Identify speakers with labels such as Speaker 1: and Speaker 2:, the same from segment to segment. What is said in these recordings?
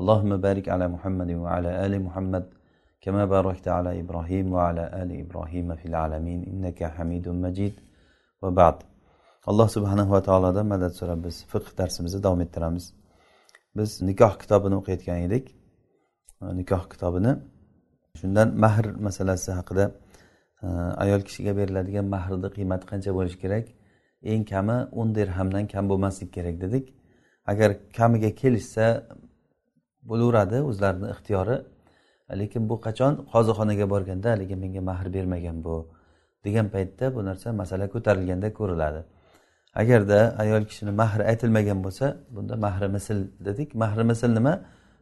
Speaker 1: اللهم بارك على محمد وعلى آل محمد كما باركت على إبراهيم وعلى آل إبراهيم في العالمين إنك حميد مجيد وبعد alloh subhanahu va taolodan madad so'rab biz fiqh darsimizni davom ettiramiz biz nikoh kitobini o'qiyotgan edik nikoh kitobini shundan mahr masalasi haqida ayol kishiga beriladigan mahrni qiymati qancha bo'lishi kerak eng kami o'n dirhamdan kam bo'lmasligi kerak dedik agar kamiga kelishsa bo'laveradi o'zlarini ixtiyori. Lekin bu qachon? Qozixonaga borganda haligi menga mahr bermagan bu degan paytda bu narsa masala ko'tarilganda ko'riladi. Agarda ayol kishini mahri aytilmagan bo'lsa bunda mahri misl dedik. Mahri misl nima?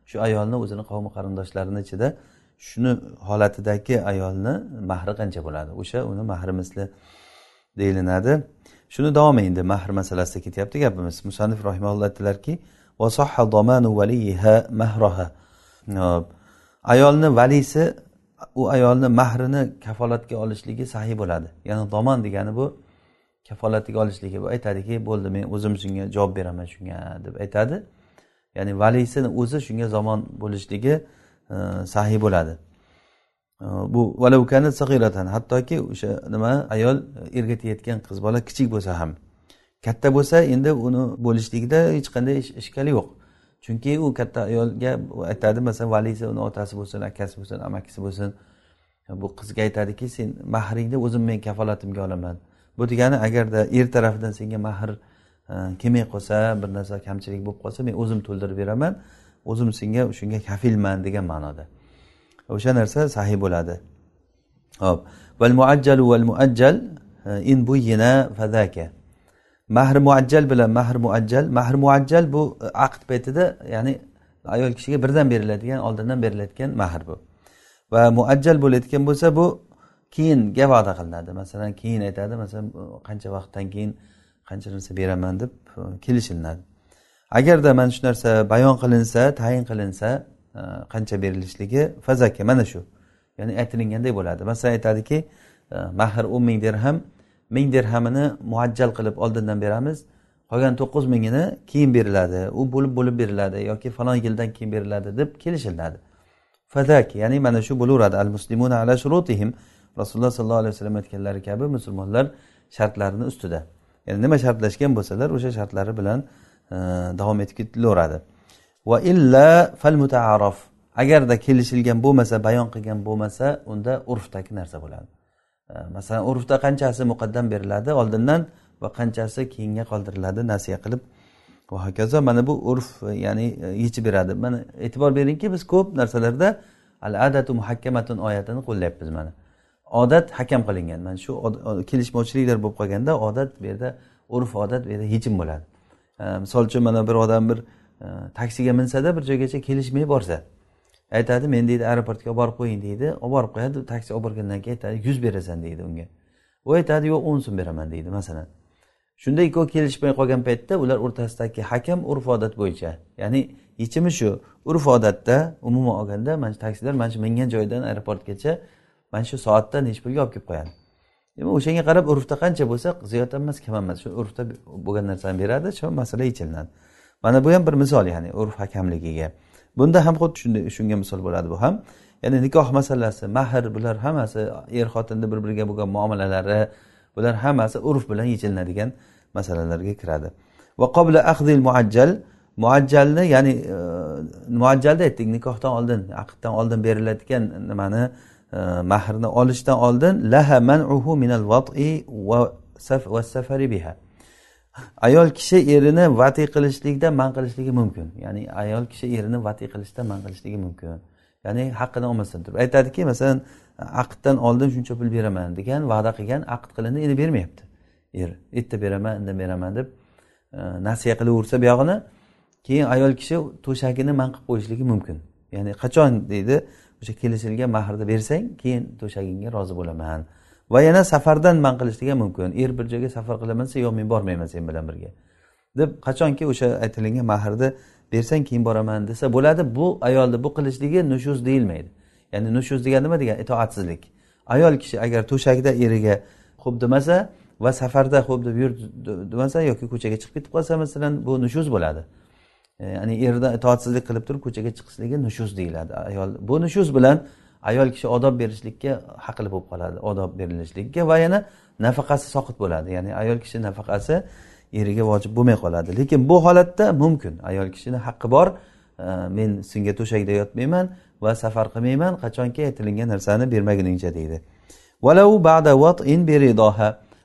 Speaker 1: Shu ayolni o'zini qavmi qarindoshlarini ichida shuni holatidagi ayolni mahri qancha bo'ladi? O'sha uni mahri misli deyilinadi shuni davomi endi mahr masalasida ketyapti gapimiz. Musanif rahimalloh aytdilarki ayolni valisi u ayolni mahrini kafolatga olishligi sahiy bo'ladi. Ya'ni domon degani bu kafolatiga olishligi. Bu aytadiki bo'ldi men o'zim shunga javob beraman shunga deb aytadi. Ya'ni valisini o'zi shunga zamon bo'lishligi e, sahiy bo'ladi. E, bu valavkani sag'iratan hattoki o'sha nima ayol e, erga tegayotgan qiz bola kichik bo'lsa ham. Katta bo'lsa endi uni bo'lishligida hech qanday ishkali yo'q. Chunki u katta ayolga aytadi masalan valisi uni otasi bo'lsin akasi bo'lsin amakisi bo'lsin. Bu qizga aytadiki sen mahringni o'zim men kafolatimga olaman. Bu degani agarda er tarafidan senga mahr e, kelmay qolsa bir narsa kamchilik bo'lib qolsa men o'zim to'ldirib beraman o'zim senga shunga kafilman degan ma'noda. O'sha narsa sahiy bo'ladi. Hop. Val muajjalu val muajjal e, in buyyina fadaka mahr muajjal bilan mahr muajjal. Mahr muajjal bu e, aqd paytida ya'ni ayol kishiga birdan beriladigan oldindan beriladigan mahr bu. Va muajjal bo'layotgan bo'lsa bu keyinga va'da qilinadi. Masalan keyin aytadi masalan qancha vaqtdan keyin qancha narsa beraman deb e, kelishilinadi. Agarda mana shu narsa bayon qilinsa tayin qilinsa e, qancha berilishligi fazaka mana shu ya'ni aytilinganday bo'ladi. Masalan aytadiki mahr o'n ming dirham ming dirhamini muajjal qilib oldindan beramiz. Qolgan to'qqiz mingini keyin beriladi. U bo'lib bo'lib beriladi yoki falon yildan keyin beriladi deb kelishiladi. Fadak ya'ni mana shu bo'laveradi. Al muslimuna ala shurutihim. Rasululloh sollallohu alayhi vasallam aytganlari kabi musulmonlar shartlarini ustida. Ya'ni nima shartlashgan bo'lsalar o'sha shartlari bilan e, davom etib ketilaveradi. Va illa fal mutaarof agarda kelishilgan bo'lmasa bayon qilgan bo'lmasa unda urfdagi narsa bo'ladi. Masalan urfda qanchasi muqaddam beriladi? Oldindan va qanchasi keyinga qoldiriladi? Nasiya qilib. Va hokazo mana bu urf e, ya'ni e, yechib beradi. Mana e'tibor beringki biz ko'p narsalarda al adatu muhakkamatun oyatini qo'llayapmiz mana. Odat hakam qilingan. Mana shu kelishmovchiliklar bo'lib qolganda odat bu yerda urf odat bu yerda yechim bo'ladi. Misol uchun mana bir odam bir e, taksiga minsada bir joygacha kelishmay borsa aytadi men deydi aeroportga olib borib qo'ying deydi. Olib borib qo'yadi taksi olib borgandan keyin aytadi yuz berasan deydi unga. U aytadi yo'q o'n so'm beraman deydi masalan. Shunda ikkovi kelishmay qolgan paytda ular o'rtasidagi hakam urf odat bo'yicha ya'ni yechimi shu urf odatda umuman olganda mana shu taksilar mana shu mingan joydan aeroportgacha mana shu soatda nechi pulga olib kelib qo'yadi. Demak o'shanga qarab urfda qancha bo'lsa ziyod emas kam emas. Shu urfda bo'lgan narsani beradi shu masala yechilinadi mana bu ham bir misol ya'ni urf hakamligiga. Bunda ham xuddi shunday shunga misol bo'ladi bu ham. Ya'ni nikoh masalasi mahr bular hammasi er xotinni bir biriga bo'lgan muomalalari bular hammasi urf bilan yechilinadigan masalalarga kiradi. Va qobla ahdil muajjal muajjalni ya'ni e, muajjalda aytdik nikohdan oldin aqddan oldin beriladigan nimani e, mahrni olishdan oldin laha manuhu minal vat'i va safari biha. Ayol kishi erini vati qilishlikdan man qilishligi mumkin. Ya'ni ayol kishi erini vati qilishdan man qilishligi mumkin. Ya'ni haqqini olmasdan turib. Aytadiki masalan aqddan oldin shuncha pul beraman degan va'da qilgan aqd qilindi endi bermayapti. Er erta beraman indin beraman deb e, nasiya qilaversa buyog'ini keyin ayol kishi to'shagini man qilib qo'yishligi mumkin. Ya'ni qachon deydi o'sha kelishilgan mahrni bersang keyin to'shagingga rozi bo'laman. Va yana safardan man qilishligi ham mumkin. Er bir joyga safar qilaman desa yo'q men bormayman sen bilan birga. Deb qachonki o'sha aytilingan mahrni bersang keyin boraman desa bo'ladi. Bu ayolni bu qilishligi nushuz deyilmaydi. Ya'ni nushuz degani nima degani itoatsizlik. Ayol kishi agar to'shakda eriga xo'p demasa va safarda xo'p deb yur demasa yoki ko'chaga chiqib ketib qolsa masalan bu nushuz bo'ladi. E, ya'ni erdan itoatsizlik qilib turib ko'chaga chiqishligi nushuz deyiladi. Ayol bu nushuz bilan ayol kishi odob berishlikka haqli bo'lib qoladi odob berilishlikka va yana nafaqasi soqit bo'ladi. Ya'ni ayol kishi nafaqasi eriga vojib bo'lmay qoladi. Lekin bu holatda mumkin. Ayol kishini haqqi bor. Men senga to'shakda yotmayman va safar qilmayman. Qachonki aytilingan narsani bermaguningcha deydi.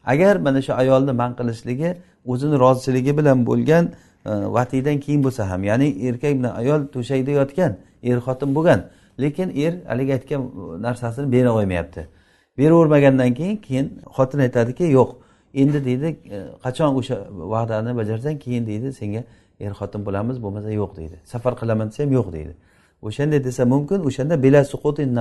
Speaker 1: Agar mana shu ayolni man qilishligi o'zini roziligi bilan bo'lgan e, vatiydan keyin bo'lsa ham ya'ni erkak bilan ayol to'shakda yotgan er xotin bo'lgan lekin er haligi aytgan narsasini bera olmayapti. Beravermagandan keyin keyin xotin aytadiki yo'q endi deydi e, qachon o'sha va'dani bajarsang keyin deydi senga er xotin bo'lamiz bo'lmasa yo'q deydi. Safar qilaman desa ham yo'q deydi. O'shanday desa mumkin o'shanda bila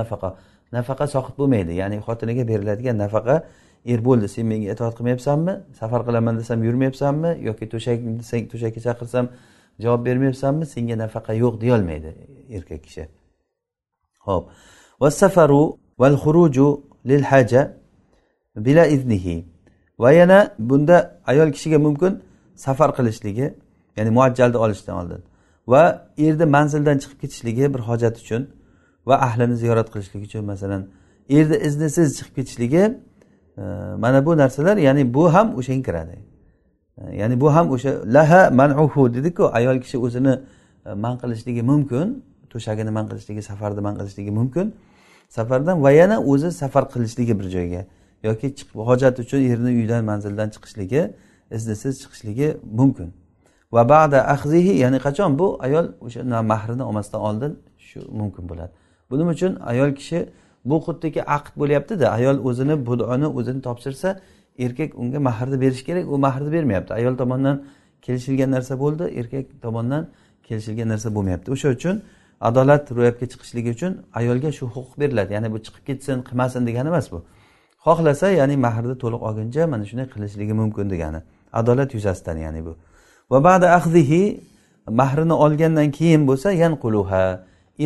Speaker 1: nafaqa nafaqa soqit bo'lmaydi. Ya'ni xotiniga beriladigan nafaqa er bo'ldi sen menga itoat qilmayapsanmi? Safar qilaman desam yurmayapsanmi? Yoki to'shak desang to'shakka chaqirsam javob bermayapsanmi? Senga nafaqa yo'q deyolmaydi erkak kishi. Ho'p. Vasafaru val xuruju lil haja bila iznihi. Va yana bunda ayol kishiga mumkin safar qilishligi ya'ni muajjalni olishdan oldin. Va erni manzildan chiqib ketishligi bir hojat uchun va ahlini ziyorat qilishlik uchun masalan erni iznisiz chiqib ketishligi e, mana bu narsalar ya'ni bu ham o'shanga kiradi e, ya'ni bu ham o'sha laha manuhu dedikku ayol kishi o'zini e, man qilishligi mumkin. To'shagini man qilishligi safarni man qilishligi mumkin. Safardan va yana o'zi safar qilishligi bir joyga yoki hojat uchun erini uydan manzildan chiqishligi iznisiz chiqishligi mumkin. Va ba'da ahzihi ya'ni qachon bu ayol o'sha mahrini olmasdan oldin shu mumkin bo'ladi. Buning uchun ayol kishi bu xuddiki aqd bo'lyaptida ayol o'zini budoni o'zini topshirsa erkak unga mahrni berishi kerak u mahrni bermayapti. Ayol tomonidan kelishilgan narsa bo'ldi erkak tomonidan kelishilgan narsa bo'lmayapti. O'sha uchun adolat ro'yobga chiqishligi uchun ayolga shu huquq beriladi. Ya'ni bu chiqib ketsin qilmasin degani emas bu. Xohlasa ya'ni mahrni to'liq olguncha mana shunday qilishligi mumkin degani. Adolat yuzasidan ya'ni bu. Va ba'da ahzihi mahrini olgandan keyin bo'lsa yanquluha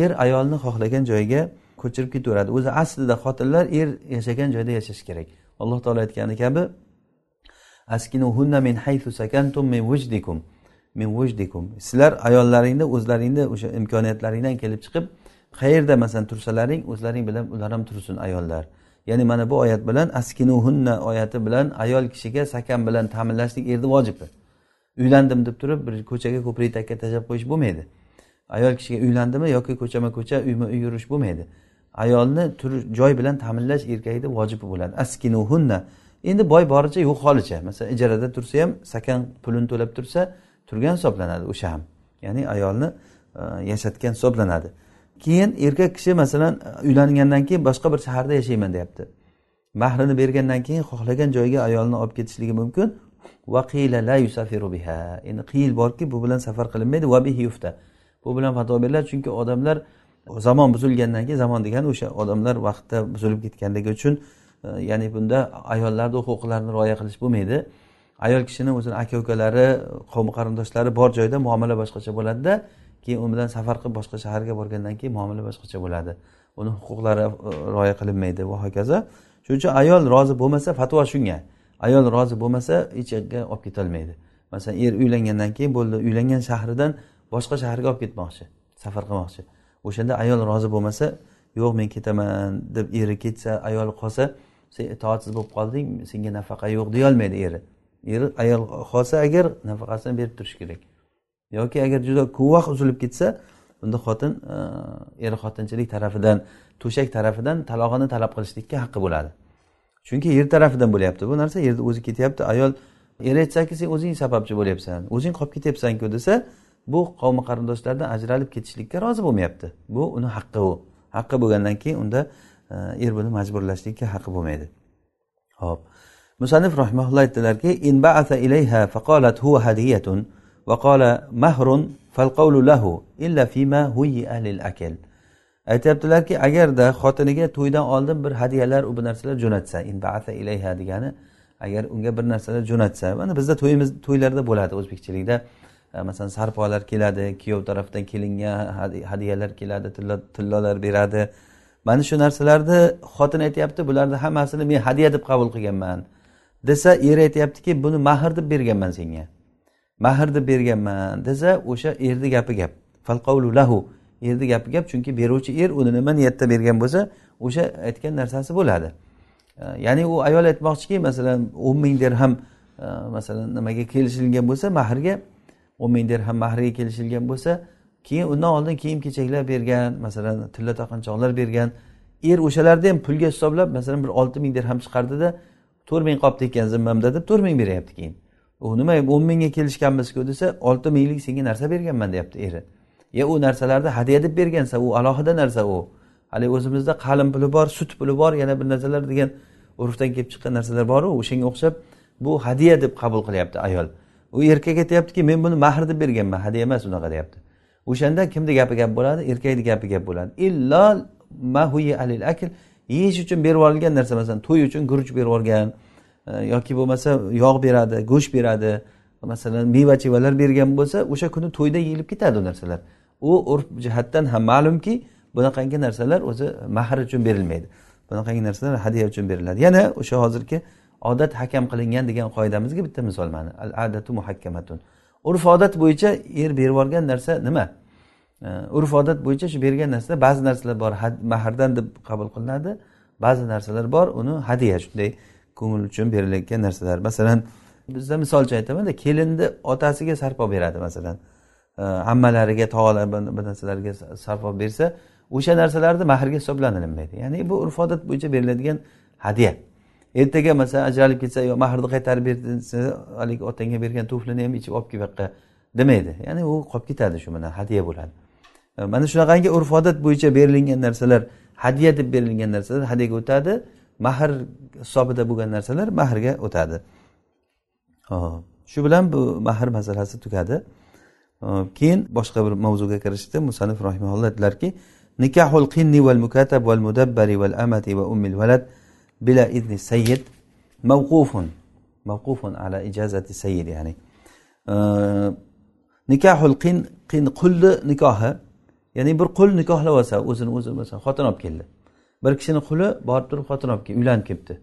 Speaker 1: er ayolni xohlagan joyiga ko'chirib ketaveradi. O'zi aslida xotinlar er yashagan joyda yashashi kerak. Alloh taolo aytgani kabi askinuhunna min haythu sakantum min vujdikum min vujdikum sizlar ayollaringni o'zlaringni o'sha imkoniyatlaringdan kelib chiqib qayerda masalan tursalaring o'zlaring bilan ular ham tursin ayollar. Ya'ni mana bu oyat bilan askinuhunna oyati bilan ayol kishiga sakan bilan ta'minlashlik erni vojibi uylandim deb turib bir ko'chaga ko'prik takka tashlab qo'yish bo'lmaydi. Ayol kishiga uylandimi yoki ko'chama ko'cha uyma uy yurish bo'lmaydi. Ayolni joy bilan ta'minlash erkakni vojibi bo'ladi. Askinuhunna. Endi boy boricha yo'q holicha. Masalan ijarada tursa ham sakan pulini to'lab tursa turgan hisoblanadi o'sha ham. Ya'ni ayolni e, yashatgan hisoblanadi. Keyin erkak kishi masalan e, uylangandan keyin boshqa bir shaharda yashayman deyapti. Mahrini bergandan keyin xohlagan joyga ayolni olib ketishligi mumkin. La yusafiru biha. Endi qiyil borki bu bilan safar qilinmaydi. Va bihi yufta. Bu bilan fatvo beriladi chunki odamlar zamon buzilgandan keyin zamon degani o'sha odamlar vaqtda buzilib ketganligi uchun e, ya'ni bunda ayollarni huquqlarini rioya qilish bo'lmaydi. Ayol kishini o'zini aka ukalari qavm qarindoshlari bor joyda muomala boshqacha bo'ladida keyin u bilan safar qilib boshqa shaharga borgandan keyin muomala boshqacha bo'ladi. Uni huquqlari e, rioya qilinmaydi va hokazo. Shuning uchun ayol rozi bo'lmasa fatvo shunga. Ayol rozi bo'lmasa hech yoqqa olib ketolmaydi. Masalan er uylangandan keyin bo'ldi uylangan shahridan boshqa shaharga olib ketmoqchi safar qilmoqchi. O'shanda ayol rozi bo'lmasa yo'q men ketaman deb eri ketsa ayoli qolsa sen itoatsiz bo'lib qolding senga nafaqa yo'q deyolmaydi eri. Er ayol qolsa agar nafaqasini berib turishi kerak. Yoki agar juda ko'p vaqt uzilib ketsa unda xotin e, er xotinchilik tarafidan to'shak tarafidan talog'ini talab qilishlikka haqqi bo'ladi. Chunki yer tarafidan bo'lyapti. Bu narsa yerni o'zi ketyapti. Ayol er aytsaki sen o'zing sababchi bo'lyapsan. O'zing qolib ketyapsanku desa bu qavmi qarindoshlardan ajralib ketishlikka rozi bo'lmayapti. Bu uni haqqi u. Haqqi bo'lgandan keyin unda e, er buni majburlashlikka haqqi bo'lmaydi. Ho'p musannif rahimaulloh aytdilarki in ba'atha ilayha faqalat huwa hadiyatun va qala mahrun fal qawlu lahu illa fima huyya lil akl aytyaptilarki agarda xotiniga to'ydan oldin bir hadyalar u bir narsalar jo'natsa ilayha degani agar unga bir narsalar jo'natsa mana bizda to'yimiz to'ylarda bo'ladi o'zbekchilikda. E, masalan sarpolar keladi kuyov tarafdan kelinga hadyalar keladi tillolar beradi. Mana shu narsalarni xotin aytyapti bularni hammasini men hadya deb qabul qilganman. Desa er aytyaptiki buni mahr deb berganman senga. Mahr deb berganman desa o'sha erni gapi gap. Falqavlu lahu erni gapi gap. Chunki beruvchi er uni nima niyatda bergan bo'lsa o'sha aytgan narsasi bo'ladi. Ya'ni u ayol aytmoqchiki masalan o'n ming dirham masalan nimaga kelishilgan bo'lsa mahrga o'n ming dirham mahriga kelishilgan bo'lsa keyin undan oldin kiyim kechaklar bergan masalan tilla taqinchoqlar bergan. Er o'shalarni ham pulga hisoblab masalan bir olti ming dirham chiqardida to'rt ming qolibdi ekan zimmamda deb to'rt ming beryapti keyin. U nima o'n mingga kelishganmizku desa olti minglik senga narsa berganman deyapti eri. Ya u narsalarni hadya deb bergansa u alohida narsa u. Haligi o'zimizda qalin puli bor sut puli bor yana bir narsalar degan urfdan kelib chiqqan narsalar boru o'shanga o'xshab bu hadya deb qabul qilyapti ayol. U erkak aytyaptiki men buni mahr deb berganman hadya emas unaqa deyapti. O'shanda kimni gapi gap bo'ladi? Erkakni gapi gap bo'ladi. Illo mahuyi alil akl. Yeyish uchun berib yuborilgan narsa masalan to'y uchun guruch berib yuborgan e, yoki bo'lmasa yog' beradi go'sht beradi masalan meva chevalar bergan bo'lsa o'sha kuni to'yda yeyilib ketadi u narsalar. U urf jihatdan ham ma'lumki bunaqangi narsalar o'zi mahr uchun berilmaydi. Bunaqangi narsalar hadya uchun beriladi. Yana o'sha hozirgi odat hakam qilingan degan qoidamizga bitta misol mana al adatu muhakkamatun. Urf odat bo'yicha er berib yuborgan narsa nima? Э, urf odat bo'yicha shu bergan narsada ba'zi narsalar bor mahrdan deb qabul qilinadi. Ba'zi narsalar bor uni hadya shunday ko'ngil uchun berilayotgan narsalar. Masalan bizda misolcha aytamanda kelinni otasiga sarpo beradi masalan. Э, Ammalariga tog'alar bir narsalarga sarpo bersa o'sha narsalarni mahrga hisoblanilmaydi. Ya'ni bu urf odat bo'yicha beriladigan hadya. Ertaga masalan ajralib ketsa yo mahrni qaytarib ber desa haligi otangga bergan tuflini ham ichib olib kel bu yoqqa demaydi. Ya'ni u qolib ketadi shu bilan hadya bo'ladi. Mana shunaqangi urf odat bo'yicha berilingan narsalar hadya deb berilgan narsalar hadyaga o'tadi. Mahr hisobida bo'lgan narsalar mahrga o'tadi. Hop shu bilan bu mahr masalasi tugadi. Keyin boshqa bir mavzuga kirishdi. Musanif rahimaulloh aytdilarki nikahul qinni val mukatab val mudabbari val amati va ummil valad bila izni sayyid mavqufun mavqufun ala ijazati sayyid ya'ni. Nikahul qin qin qulni nikohi ya'ni bir qul nikohlab olsa o'zini o'zi masalan xotin olib keldi. Bir kishini quli borib turib xotin olib kelib uylanib kelibdi.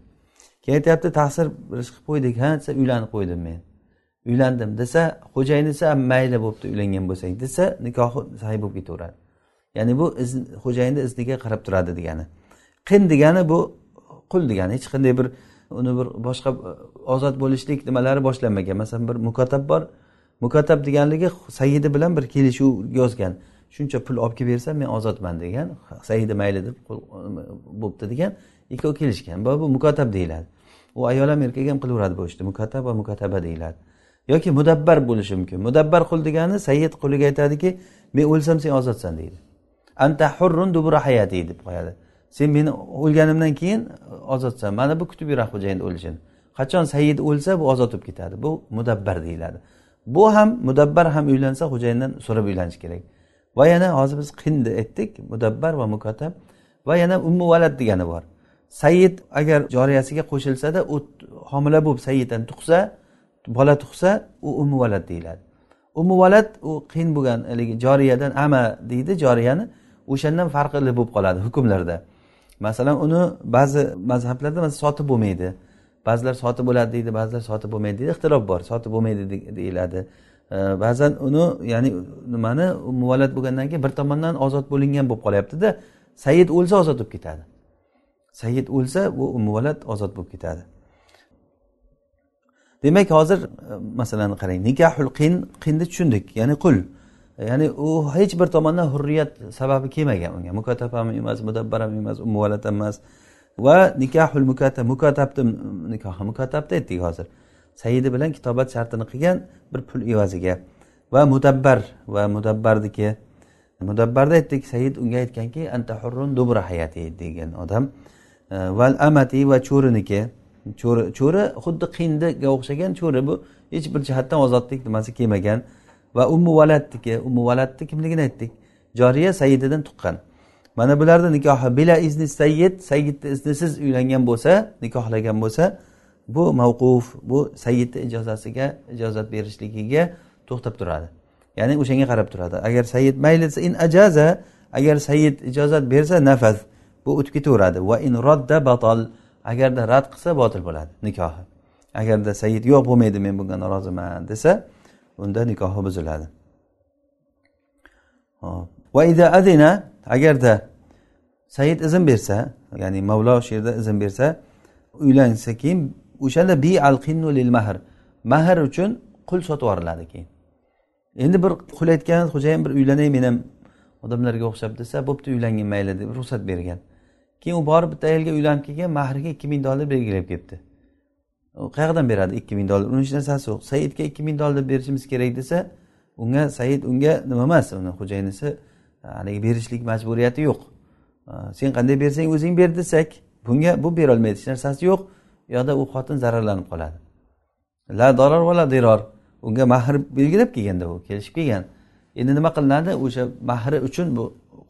Speaker 1: Keyin aytyapti taqsir bir ish qilib qo'ydik ha? desa uylanib qo'ydim men. Uylandim desa xo'jayin desa mayli bo'pti uylangan bo'lsang desa nikohi sahiy bo'lib ketaveradi. Ya'ni bu xo'jayinni izniga qarab turadi degani. Qin degani bu qul degani. Hech qanday bir uni bir boshqa e, ozod bo'lishlik nimalari boshlanmagan. Masalan bir mukotab bor. Mukotab deganligi sayidi bilan bir kelishuv yozgan. Shuncha pul olib kelib bersam men ozodman degan saidi mayli deb bo'pti degan ikkovi kelishgan. Bu mukotab deyiladi. U ayol ham erkak ham qilaveradi bu ishni mukotab va mukotaba deyiladi. Yoki mudabbar bo'lishi mumkin. Mudabbar qul degani sayyid quliga aytadiki men o'lsam sen ozodsan deydi. Anta hurrun dubura hayati deb qo'yadi. Sen meni o'lganimdan keyin ozodsan mana bu kutib yuradi xo'jayinni o'lishini. Qachon sayyid o'lsa bu ozod bo'lib ketadi. Bu mudabbar deyiladi. Bu ham mudabbar ham uylansa xo'jayindan so'rab uylanishi kerak. Va yana hozir biz qindi aytdik mudabbar va mukotab va yana ummu valad degani bor. Sayyid agar joriyasiga qo'shilsada u homila bo'lib sayyiddan tug'sa bola tug'sa u ummu valad deyiladi. Ummu valad u qiyin bo'lgan haligi joriyadan ama deydi joriyani. O'shandan farqli bo'lib qoladi hukmlarda. Masalan uni ba'zi mazhablarda masalan sotib bo'lmaydi. Ba'zilar sotib bo'ladi deydi ba'zilar sotib bo'lmaydi deydi ixtilof bor sotib bo'lmaydi deyiladi. Ba'zan uni ya'ni nimani muvallat bo'lgandan keyin bir tomondan ozod bo'lingan bo'lib qolyaptida sayid o'lsa ozod bo'lib ketadi. Sayid o'lsa bu muvallat ozod bo'lib ketadi. Demak hozir masalan qarang nikohul qin qinni tushundik ya'ni qul. Ya'ni u hech bir tomondan hurriyat sababi kelmagan unga. Mukatab ham emas mudabbar ham emas muvallat emas. Va nikahul mukatab mukatabni nikohi mukatabni aytdik hozir. Saidi bilan kitobat shartini qilgan bir pul evaziga. Va mudabbar va mudabbarniki mudabbarda aytdik said unga aytganki anta hurrun dubra hayati degan odam. E, Val amati va cho'riniki cho'ri cho'ri xuddi qindiga o'xshagan cho'ri bu. Hech bir jihatdan ozodlik nimasi kelmagan. Va ummu valadniki ummu valadni kimligini aytdik. Joriya saididan tuqqan. Mana bularni nikohi bila izni sayyid sayyidni iznisiz uylangan bo'lsa nikohlagan bo'lsa bu mavquf bu sayyidni ijozasiga ijozat berishligiga to'xtab turadi. Ya'ni o'shanga qarab turadi. Agar sayyid mayli desa in ajaza agar sayyid ijozat bersa nafaz bu o'tib ketaveradi. Va in rodda batol agarda rad qilsa botil bo'ladi nikohi. Agarda sayyid yo'q bo'lmaydi men bunga noroziman desa unda nikohi buziladi. Va ida adina agarda sayyid izn bersa ya'ni mavlo shu yerda izn bersa uylansa keyin o'shanda bi al qinnu lil mahr. Mahr uchun qul sotib yuboriladi keyin. Endi bir qul aytgan xo'jayin bir uylanay men ham odamlarga o'xshab desa bo'pti uylangin mayli deb ruxsat bergan. Keyin u borib bitta ayolga uylanib kelgan mahriga ikki ming dollar belgilab kelibdi qayerdan beradi ikki ming dollar? Uni hech narsasi yo'q saidga ikki ming dollar berishimiz kerak desa unga said unga nima emas? Uni xo'jayinisi haligi berishlik majburiyati yo'q. Sen qanday bersang o'zing ber desak bunga bu berolmaydi hech narsasi yo'q. Yoda u xotin zararlanib qoladi. La doror va la diror. Unga mahr belgilab kelganda u kelishib kelgan. Endi nima qilinadi? O'sha mahri uchun bu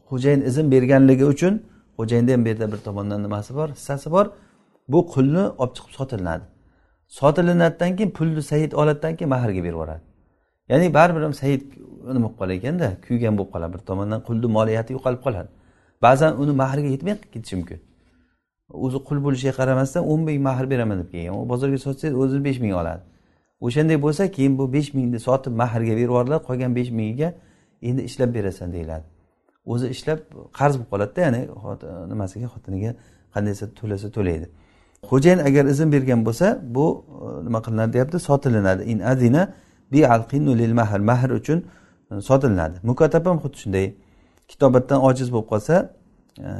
Speaker 1: xo'jayin izn berganligi uchun xo'jayinni ham bu yerda bir tomondan nimasi bor hissasi bor. Bu qulni olib chiqib sotilinadi sotilinadidan keyin pulni said oladidan keyin mahrga berib yuboradi. Ya'ni baribir ham said nima bo'lib qolar ekanda kuygan bo'lib qoladi. Bir tomondan qulni moliyati yo'qolib qoladi. Ba'zan uni mahriga yetmay ketishi mumkin. O'zi qul bo'lishiga qaramasdan o'n ming mahr beraman deb kelgan. U bozorga sotsangiz o'zi besh ming oladi. O'shanday bo'lsa keyin bu besh mingni sotib mahrga berib yuboriladi qolgan besh mingiga endi ishlab berasan deyiladi. O'zi ishlab qarz bo'lib qoladida ya'ni nimasiga xotiniga qandaysa to'lasa to'laydi. Xo'jayin agar izn bergan bo'lsa bu e, nima qilinadi deyapti? Sotilinadi. In adina bi alqinu lil mahr. Mahr uchun e, sotilinadi. Mukotab ham xuddi shunday. Kitobatdan ojiz bo'lib qolsa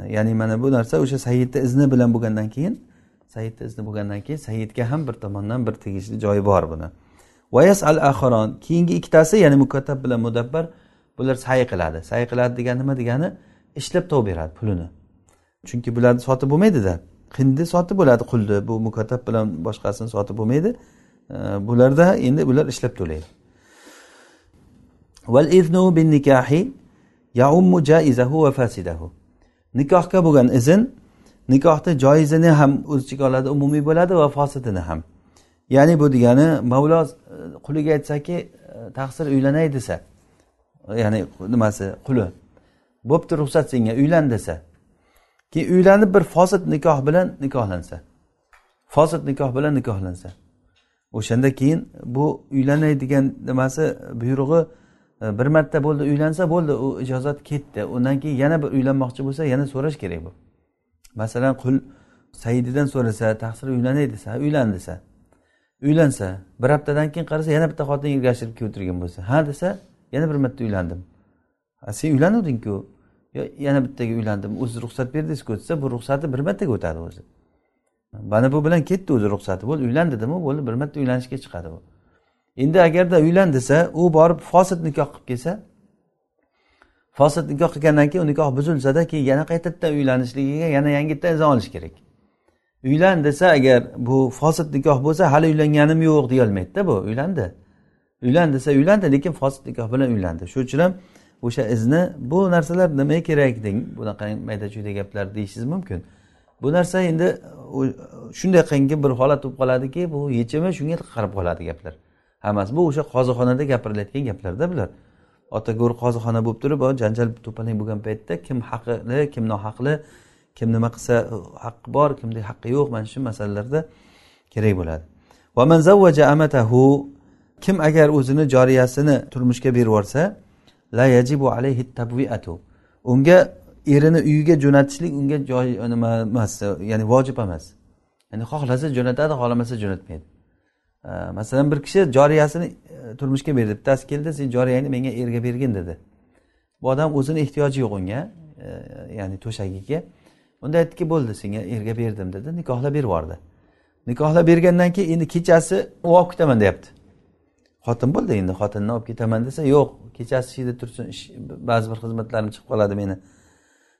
Speaker 1: ya'ni mana bu narsa o'sha saidni izni bilan bo'lgandan keyin saidni izni bo'lgandan keyin saidga ham bir tomondan bir tegishli joyi bor buni. Vayas al aharon keyingi ikkitasi ya'ni mukattab bilan mudabbar bular say qiladi. Say qiladi degani nima degani? Ishlab topib beradi pulini. Chunki bularni sotib bo'lmaydida. Hindi sotib bo'ladi qulni bu mukattab bilan boshqasini sotib bo'lmaydi. Bularda endi bular ishlab to'laydi. Val iznu bin nikahi yaummu jaizahu va fasidahu. Nikohga bo'lgan izn nikohni joizini ham o'z ichiga oladi umumiy bo'ladi va fosidini ham. Ya'ni bu degani mavlo e, quliga aytsaki e, taqsir uylanay desa ya'ni nimasi quli bo'pti ruxsat senga uylan desa keyin uylanib bir fosil nikoh bilan nikohlansa fosil nikoh bilan nikohlansa o'shanda keyin bu uylanay degan nimasi buyrug'i bir marta bo'ldi uylansa bo'ldi u ijozat ketdi. Undan keyin yana bir uylanmoqchi bo'lsa yana so'rash kerak bu. Masalan qul saididan so'rasa taqsir uylanay desa uylan desa uylansa bir haftadan keyin qarasa yana bitta xotin ergashtirib kelib o'tirgan bo'lsa ha desa yana bir marta uylandim. Sen uylanuvdingku. Yana bittaga uylandim o'zi ruxsat berdingizku desa bu ruxsati bir martaga o'tadi o'zi. Mana bu bilan ketdi o'zi ruxsati. Bo'ldi uylan dedimi bo'ldi bir marta uylanishga chiqadi u endi agarda uylan desa u borib fosil nikoh qilib kelsa fosil nikoh qilgandan keyin u nikoh buzilsada keyin yana qaytadan uylanishligiga yana yangitdan izn olish kerak. Uylan desa agar bu fosil nikoh bo'lsa hali uylanganim yo'q deyolmaydida bu uylandi. Uylan desa uylandi lekin fosil nikoh bilan uylandi. Shuning uchun ham o'sha izni bu narsalar nimaga kerak deng bunaqa mayda chuyda gaplar deyishingiz mumkin. Bu narsa endi shunday qilganki bir holat bo'lib qoladiki bu yechimi shunga qarab qoladi gaplar. Hammasi bu o'sha qozixonada gapirilayotgan gaplarda bular. Ota go'r qozixona bo'lib turib janjal to'palang bo'lgan paytda kim haqli kim nohaqli kim nima qilsa uh, haqqi bor kimda haqqi yo'q? mana shu masalalarda kerak bo'ladi. Kim agar o'zini joriyasini turmushga berib yuborsa la yajibu alayhi tabviatu unga erini uyiga jo'natishlik unga joy nima emas ya'ni vojib emas. Ya'ni xohlasa jo'natadi xohlamasa jo'natmaydi. Masalan bir kishi joriyasini e, turmushga berdi. Bittasi keldi sen joriyangni menga erga bergin dedi. Bu odam o'zini ehtiyoji yo'q unga e, ya'ni to'shagiga. Unda aytdiki bo'ldi senga erga berdim dedi. Nikohlab berib yubordi. Nikohlab bergandan keyin endi kechasi u olib ketaman deyapti. Xotin bo'ldi endi xotinni olib ketaman desa yo'q kechasi ishida tursin ba'zi bir xizmatlarim chiqib qoladi meni.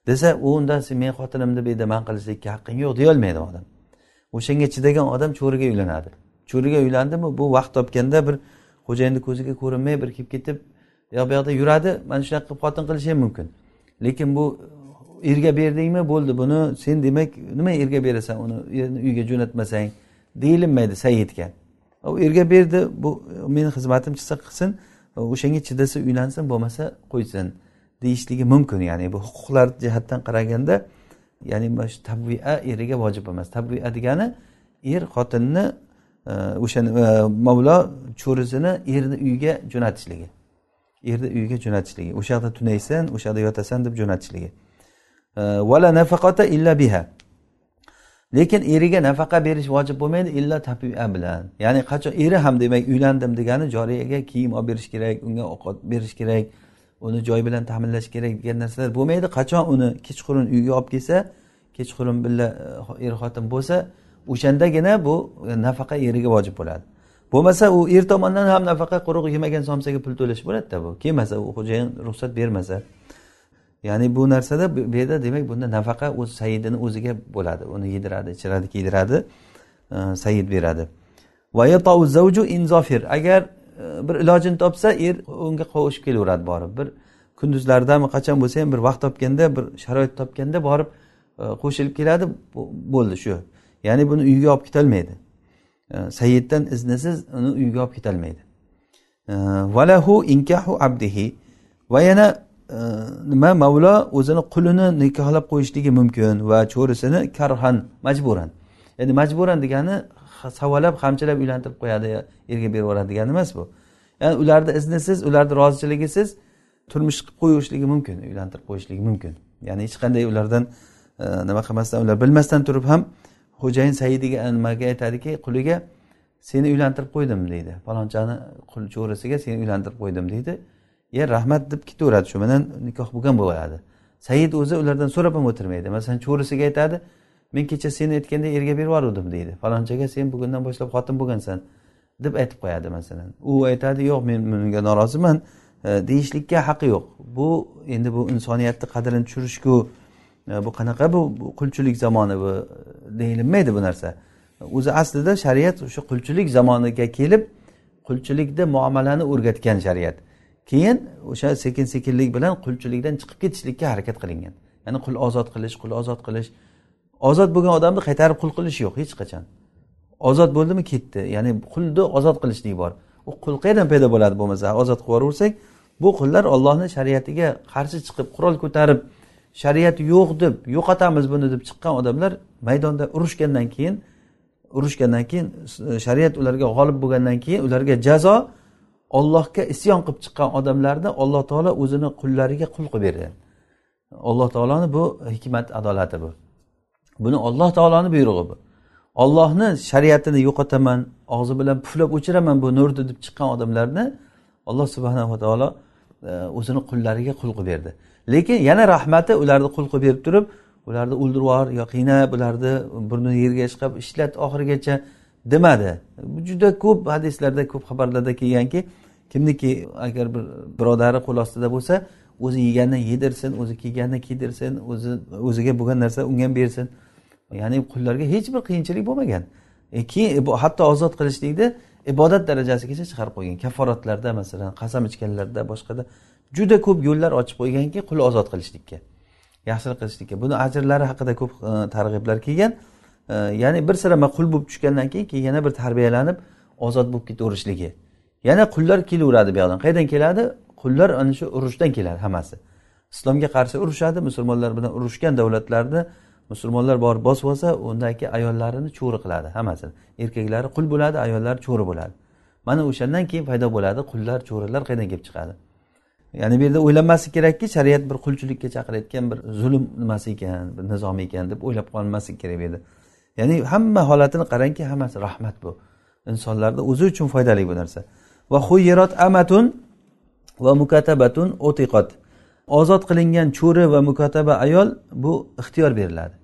Speaker 1: Desa u undan sen meni xotinimni bu yerda man qilishlikka haqqing yo'q deyolmaydi odam. O'shanga chidagan odam cho'riga uylanadi. Cho'riga uylandimi? Bu vaqt topganda bir xo'jayinni ko'ziga ko'rinmay bir kelib ketib yo bu yoqda yuradi. Mana shunaqa qilib xotin qilishi ham mumkin. Lekin bu erga berdingmi? Bo'ldi. Buni sen demak nima erga berasan? Uni uyga jo'natmasang deyilmaydi sayidga u erga berdi. Bu meni xizmatim chiqsa qilsin o'shanga chidasa uylansin bo'lmasa qo'ysin deyishligi mumkin. Ya'ni bu huquqlar jihatdan qaraganda ya'ni mana shu tabvia eriga vojib emas. Tabvia degani er xotinni o'sha e, mavlo cho'risini erni uyiga jo'natishligi. Erni uyiga jo'natishligi. O'sha yoqda tunaysan o'sha yoqda yotasan deb jo'natishligi. Vala nafaqata illa biha. Lekin eriga nafaqa berish vojib bo'lmaydi illa tabia bilan. Ya'ni qachon eri ham demak uylandim degani joriyaga kiyim olib berish kerak unga ovqat berish kerak uni joy bilan ta'minlash kerak degan narsalar bo'lmaydi. Qachon uni kechqurun uyga olib kelsa kechqurun birga er xotin bo'lsa o'shandagina bu nafaqa eriga vojib bo'ladi. Bo'lmasa u er tomonidan ham nafaqa quruq yemagan somsaga pul to'lash bo'ladida bu. Kelmasa u xo'jayin ruxsat bermasa. Ya'ni bu narsada bu yerda demak bunda nafaqa o'z sayidini o'ziga bo'ladi. Uni yediradi ichiradi kiydiradi e, sayid beradi. Agar e, bir ilojini topsa er unga qovushib kelaveradi borib. Bir kunduzlardami qachon bo'lsa ham bir vaqt topganda bir sharoit topganda borib e, qo'shilib keladi. Bo'ldi shu. Ya'ni buni uyga olib ketolmaydi sayiddan iznisiz uni uyga olib ketolmaydi valahu inkahu abdihi. Va yana e, nima mavlo o'zini qulini nikohlab qo'yishligi mumkin va cho'risini karhan majburan. Ya'ni majburan degani savalab qamchilab uylantirib qo'yadi erga berib yuboradi degani emas bu. Ya'ni ularni iznisiz ularni rozichiligisiz turmush qilib qo'yishligi mumkin uylantirib qo'yishligi mumkin. Ya'ni hech qanday ulardan e, nima qilmasdan ular bilmasdan turib ham xo'jayin saidiga nimaga aytadiki quliga seni uylantirib qo'ydim deydi. Falonchani qul cho'risiga seni uylantirib qo'ydim deydi. Ye rahmat deb ketaveradi shu bilan nikoh bo'lgan bo'ladi said o'zi ulardan so'rab ham o'tirmaydi. Masalan cho'risiga aytadi men kecha seni aytganda erga berib yuboruvdim deydi. Falonchaga sen bugundan boshlab xotin bo'lgansan deb aytib qo'yadi masalan. U aytadi yo'q men bunga noroziman e, deyishlikka haqqi yo'q. Bu endi bu insoniyatni qadrini tushirishku E, bu qanaqa bu qulchilik zamoni bu deyilmaydi bu narsa. O'zi aslida shariat o'sha qulchilik zamoniga kelib qulchilikda muomalani o'rgatgan shariat. Keyin o'sha sekin sekinlik bilan qulchilikdan chiqib ketishlikka harakat qilingan. Ya'ni qul ozod qilish qul ozod qilish. Ozod bo'lgan odamni qaytarib qul qilish yo'q hech qachon. Ozod bo'ldimi? Ketdi. Ya'ni qulni ozod qilishlik bor. U qul qayerdan paydo bo'ladi bo'lmasa ozod qilib yuborsak bu qullar ollohni shariatiga qarshi chiqib qurol ko'tarib shariat yo'q deb yo'qotamiz buni deb chiqqan odamlar maydonda urushgandan keyin urushgandan keyin e, shariat ularga g'olib bo'lgandan keyin ularga jazo ollohga isyon qilib chiqqan odamlarni alloh taolo o'zini qullariga qul qilib berdi. Alloh taoloni bu hikmat adolati bu. Buni olloh taoloni buyrug'i bu. Ollohni shariatini yo'qotaman og'zi bilan puflab o'chiraman bu nurni deb chiqqan odamlarni alloh subhanava taolo e, o'zini qullariga qul qilib berdi. Lekin yana rahmati ularni qul qilib berib turib ularni o'ldirib yubor yo qiynab ularni burnini yerga chiqib ishlat oxirigacha demadi. Juda ko'p hadislarda ko'p xabarlarda kelganki kimniki agar bir birodari qo'l ostida bo'lsa o'zi yeganini yedirsin o'zi kiyganini kiydirsin o'zi o'ziga bo'lgan narsa unga ham bersin. Ya'ni qullarga hech bir qiyinchilik bo'lmagan. E keyin hatto ozod qilishlikni ibodat darajasigacha chiqarib qo'ygan. Kafforatlarda masalan qasam ichganlarda boshqada juda ko'p yo'llar ochib qo'yganki qul ozod qilishlikka yaxshilik qilishlikka. Buni ajrlari haqida ko'p e, targ'iblar kelgan. E, ya'ni bir sira qul bo'lib tushgandan keyin keyin yana bir tarbiyalanib ozod bo'lib ketaverishligi. Yana qullar kelaveradi bu yoqdan qayerdan keladi? Qullar ana shu urushdan keladi hammasi. Islomga qarshi urushadi musulmonlar bilan urushgan davlatlarni musulmonlar borib bosib olsa undagi ayollarini cho'ri qiladi hammasini. Erkaklari qul bo'ladi ayollari cho'ri bo'ladi. Mana o'shandan keyin paydo bo'ladi qullar cho'rilar qayerdan kelib chiqadi? Ya'ni bu yerda o'ylanmaslik kerakki shariat bir qulchilikka chaqirayotgan bir zulm nimasi ekan bir nizom ekan deb o'ylab qolmaslik kerak bu yerda. Ya'ni hamma holatini qarangki hammasi rahmat bu. Insonlarni o'zi uchun foydali bu narsa. Va huyirot amatun va mukatabatun o'tiqot ozod qilingan cho'ri va mukotaba ayol bu ixtiyor beriladi.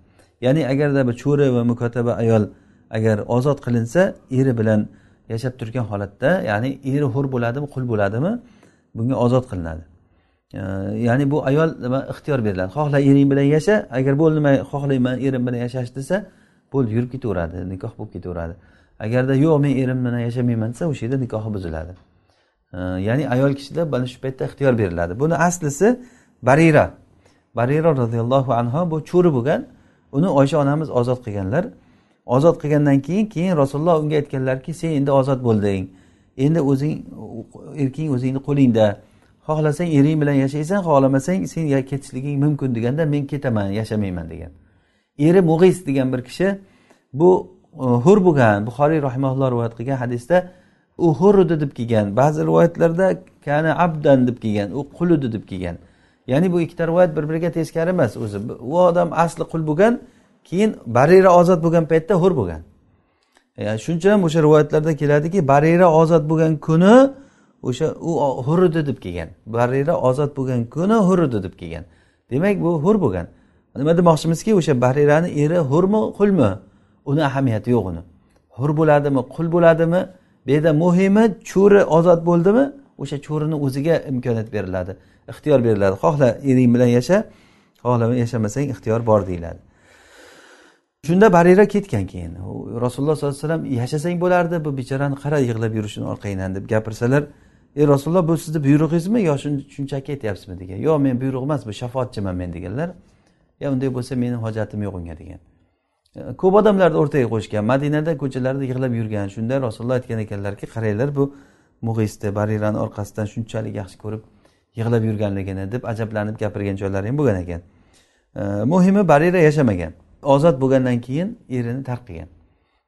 Speaker 1: Ya'ni agarda bir cho'ri va mukotaba ayol agar ozod qilinsa eri bilan yashab turgan holatda ya'ni eri hur bo'ladimi qul bo'ladimi bunga ozod qilinadi. Ya'ni bu ayol nima ixtiyor beriladi. Xohla ering bilan yasha agar bo'ldi xohlayman erim bilan yashash desa bo'ldi yurib ketaveradi nikoh bo'lib ketaveradi. Agarda yo'q men erim bilan yashamayman desa o'sha yerda nikohi buziladi. Ya'ni ayol kishida mana shu paytda ixtiyor beriladi. Buni aslisi barira. Barira roziyallohu anhu bu cho'ri bo'lgan uni oysha onamiz ozod qilganlar. Ozod qilgandan keyin keyin rasululloh unga aytganlarki sen endi ozod bo'lding. Endi o'zing erking o'zingni qo'lingda. Xohlasang ering bilan yashaysan xohlamasang sen ketishliging mumkin deganda men ketaman yashamayman degan. Eri mug'is degan bir kishi bu e, hur bo'lgan buxoriy rahimaulloh rivoyat qilgan hadisda u hur edi deb kelgan ba'zi rivoyatlarda kana abdan deb kelgan u qul edi deb kelgan. Ya'ni bu ikkita rivoyat bir biriga teskari emas o'zi. U odam asli qul bo'lgan keyin barira ozod bo'lgan paytda hur bo'lgan. Yani ham o'sha rivoyatlarda keladiki barira ozod bo'lgan kuni o'sha u hur edi deb kelgan. Barira ozod bo'lgan kuni hur edi deb kelgan. Demak bu hur bo'lgan. Nima demoqchimizki o'sha barirani eri hurmi qulmi? Uni ahamiyati yo'q uni. Hur bo'ladimi qul bo'ladimi? Bu yerda muhimi cho'ri ozod bo'ldimi? O'sha cho'rini o'ziga imkoniyat beriladi ixtiyor beriladi. Xohla ering bilan yasha. Xohlama yashamasang ixtiyor bor deyiladi. Shunda barira ketgan keyin rasululloh sollallohu alayhi vasallam yashasang bo'lardi bu bechorani qara yig'lab yurishini orqangdan deb gapirsalar ey rasululloh bu sizni buyrug'ingizmi yo shunchaki aytyapsizmi? degan. Yo'q men buyruq emas bu shafoatchiman men deganlar yo unday bo'lsa meni hojatim yo'q unga degan. E, ko'p odamlarni o'rtaga qo'yishgan madinada ko'chalarda yig'lab yurgan shunda rasululloh aytgan ekanlarki qaranglar bu mug'isni barirani orqasidan shunchalik yaxshi ko'rib yig'lab yurganligini deb ajablanib gapirgan joylari ham bo'lgan ekan. E, muhimi barira yashamagan. Ozod bo'lgandan keyin erini tark qilgan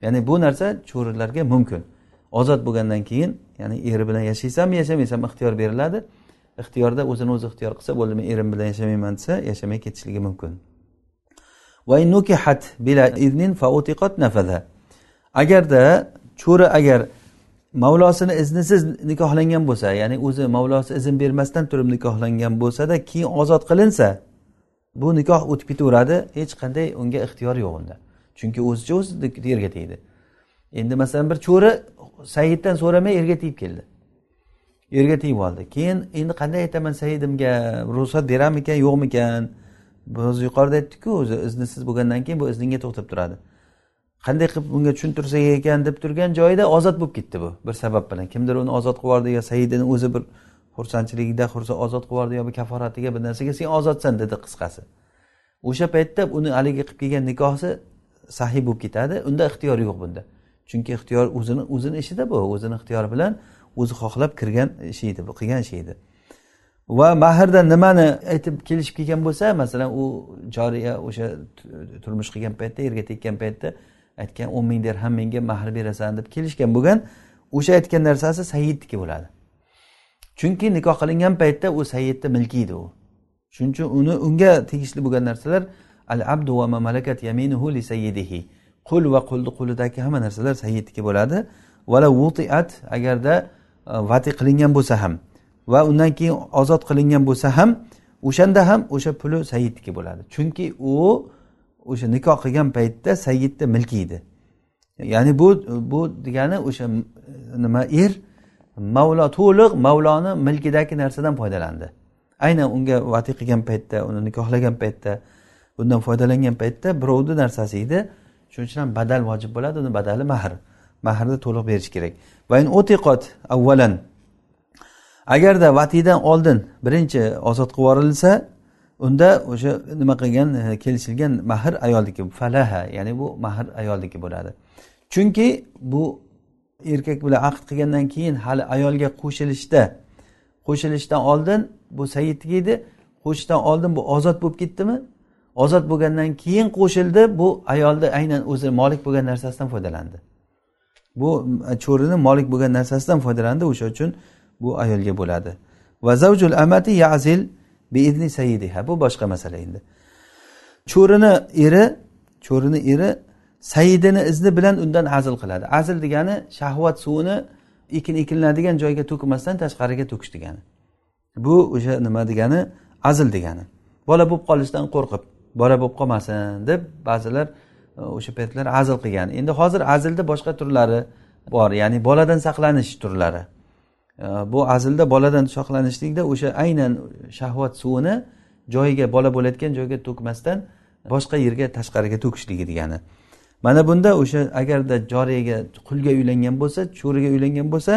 Speaker 1: ya'ni bu narsa cho'rilarga mumkin. Ozod bo'lgandan keyin ya'ni eri bilan yashaysanmi yashamaysanmi ixtiyor beriladi. Ixtiyorda o'zini o'zi ixtiyor qilsa bo'ldi men erim bilan yashamayman desa yashamay ketishligi mumkin. Agarda cho'ri agar mavlosini iznisiz nikohlangan bo'lsa ya'ni o'zi mavlosi izn bermasdan turib nikohlangan bo'lsada keyin ozod qilinsa bu nikoh o'tib ketaveradi hech qanday unga ixtiyor yo'q unda. Chunki o'zicha o'zi erga tegdi. Endi masalan bir cho'ri saiddan so'ramay erga tegib keldi. Erga tegib oldi. Keyin endi qanday aytaman saidimga? Ruxsat beradimikan yo'qmikan? Biz yuqorida aytdikku o'zi iznisiz bo'lgandan keyin bu izningga to'xtab turadi. Qanday qilib bunga tushuntirsak ekan deb turgan joyida ozod bo'lib ketdi bu. Bir sabab bilan. Kimdir uni ozod qilib yubordi yo saidini o'zi bir xursandchiligida ozod qilib yubordi yo kaforatiga bir narsaga sen ozodsan dedi qisqasi. O'sha paytda uni haligi qilib kelgan nikohi sahiy bo'lib ketadi unda ixtiyor yo'q bunda. Chunki ixtiyor o'zini o'zini ishida bu o'zini ixtiyori bilan o'zi xohlab kirgan ishi edi bu qilgan ishi edi. Va mahrda nimani aytib kelishib kelgan bo'lsa masalan u joriya o'sha turmush qilgan paytda erga tekkan paytda aytgan o'n ming dirham menga mahr berasan deb kelishgan bo'lgan o'sha aytgan narsasi saidniki bo'ladi. Chunki nikoh qilingan paytda u sayyidni milki edi u. Shuning uchun uni unga tegishli bo'lgan narsalar al abdu va mamalakat yaminuhu li sayyidihi. Qul va qulni qo'lidagi hamma narsalar sayyidniki bo'ladi. Vala vutiat agarda e, vati qilingan bo'lsa ham va undan keyin ozod qilingan bo'lsa ham o'shanda ham o'sha puli sayyidniki bo'ladi. Chunki u o'sha nikoh qilgan paytda sayyidni milki edi ya'ni bu bu degani o'sha e, nima er mavlo to'liq mavloni milkidagi narsadan foydalandi. Aynan unga vati qilgan paytda uni nikohlagan paytda bundan foydalangan paytda birovni narsasi edi. Shuning uchun ham badal vojib bo'ladi uni badali mahr mahrni to'liq berish kerak. Va o'tiqot avvalan. Agarda vatiydan oldin birinchi ozod qilib yuborilsa unda o'sha nima qilgan e, kelishilgan mahr ayolniki falaha ya'ni bu mahr ayolniki bo'ladi. Chunki bu erkak bilan aqd qilgandan keyin hali ayolga qo'shilishda qo'shilishdan oldin bu said edi qo'shishdan oldin bu ozod bo'lib ketdimi? Ozod bo'lgandan keyin qo'shildi bu ayolni aynan o'zi molik bo'lgan narsasidan foydalandi. Bu cho'rini molik bo'lgan narsasidan foydalandi o'sha uchun bu ayolga bo'ladi. Va zavjul amati yazil biizni sayyidiha bu boshqa masala endi. Cho'rini eri cho'rini eri sayidini izni bilan undan azl qiladi. Azl degani shahvat suvini ekin ekilinadigan joyga to'kmasdan tashqariga to'kish degani. Bu o'sha nima degani? Azl degani. Bola bo'lib qolishdan qo'rqib bola bo'lib qolmasin deb ba'zilar e, o'sha paytlar azl qilgan. Endi hozir azlni boshqa turlari bor ya'ni boladan saqlanish turlari. E, bu azlda boladan saqlanishlikda o'sha aynan shahvat suvini joyiga bola bo'layotgan joyga to'kmasdan boshqa yerga tashqariga to'kishligi degani. Mana bunda o'sha agarda joriyaga qulga uylangan bo'lsa cho'riga uylangan bo'lsa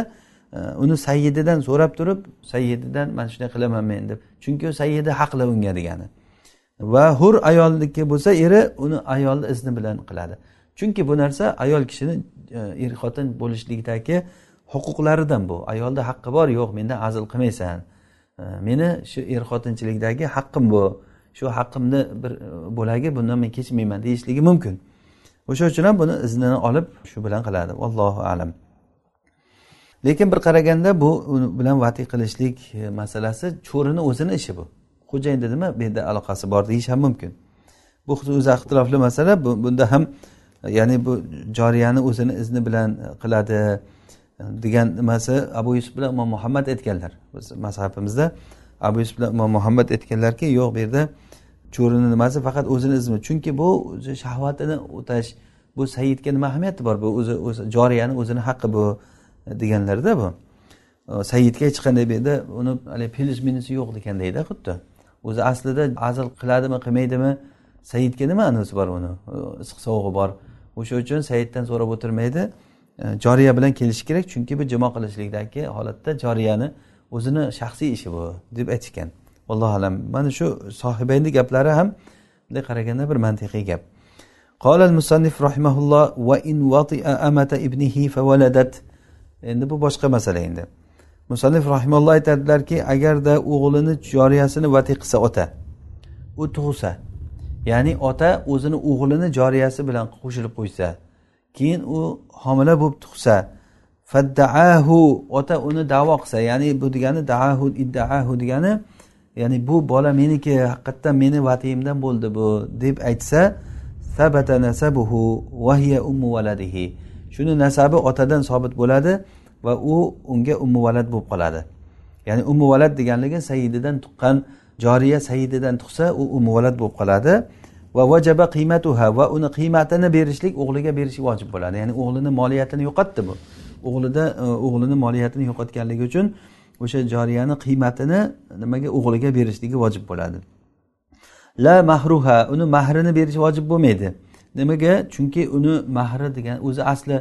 Speaker 1: e, uni sayyididan so'rab turib sayyididan mana shunday qilaman men deb. Chunki u sayyidi haqli unga degani va hur ayolniki bo'lsa eri uni ayolni izni bilan qiladi. Chunki bu narsa ayol kishini e, er xotin bo'lishlikdagi huquqlaridan bu. Ayolda haqqi bor yo'q mendan azl qilmaysan. E, meni shu er xotinchilikdagi haqqim bu. Shu haqqimni bir bo'lagi bundan men kechmayman deyishligi mumkin. O'sha uchun ham buni iznini olib shu bilan qiladi. Allohu alam. Lekin bir qaraganda bu bilan vatiy qilishlik e, masalasi cho'rini o'zini ishi bu. Xo'jayin dedimi bu yerda aloqasi bor deyish ham mumkin. Bu o'zi ixtilofli masala bunda ham e, ya'ni bu joriyani o'zini izni bilan qiladi e, degan nimasi abu yusuf bilan imom muhammad aytganlar. Biz mazhabimizda abu yusuf bilan imom muhammad aytganlarki yo'q bu yerda cho'rini nimasi faqat o'zini izmi. Chunki bu o'zi shahvatini o'tash bu sayidga nima ahamiyati bor? Bu o'zi o'zi joriyani o'zini haqqi bu deganlarda bu. Sayidga hech qanday bu yerda uni haligi plyus minusi yo'q degandayda xuddi. O'zi aslida azl qiladimi qilmaydimi? Saidga nima anisi bor uni? Issiq sovug'i bor. O'sha uchun saiddan so'rab o'tirmaydi. Joriya bilan kelishi kerak chunki bu jimo qilishlikdagi holatda joriyani o'zini shaxsiy ishi bu deb aytishgan. allohu alam mana shu sohibayni gaplari ham bunday qaraganda bir mantiqiy gap قال المصنف رحمه الله وإن وطئ أمة ابنه فولدت endi bu boshqa masala endi musannif rahimalloh aytadilarki agarda o'g'lini joriyasini vati qilsa ota u tug'sa ya'ni ota o'zini o'g'lini joriyasi bilan qo'shilib qo'ysa keyin u homila bo'lib tug'sa faddaahu ota uni davo qilsa ya'ni bu degani daahu iddaahu degani ya'ni bu bola meniki haqiqatdan meni vatiyimdan bo'ldi bu deb aytsa sabata nasabuhu vahiya ummu valadihi shuni nasabi otadan sobit bo'ladi va u unga ummu valad bo'lib qoladi. Ya'ni ummu valad deganligi sayididan tuqqan joriya sayididan tug'sa u ummu valad bo'lib qoladi. Va vajaba qiymatuha va uni qiymatini berishlik o'g'liga berishi vojib bo'ladi. Ya'ni o'g'lini moliyatini yo'qotdi bu. O'g'lida e, o'g'lini moliyatini yo'qotganligi uchun o'sha joriyani qiymatini nimaga o'g'liga berishligi vojib bo'ladi. La mahruha uni mahrini berish vojib bo'lmaydi. Nimaga? Chunki uni mahri degan o'zi asli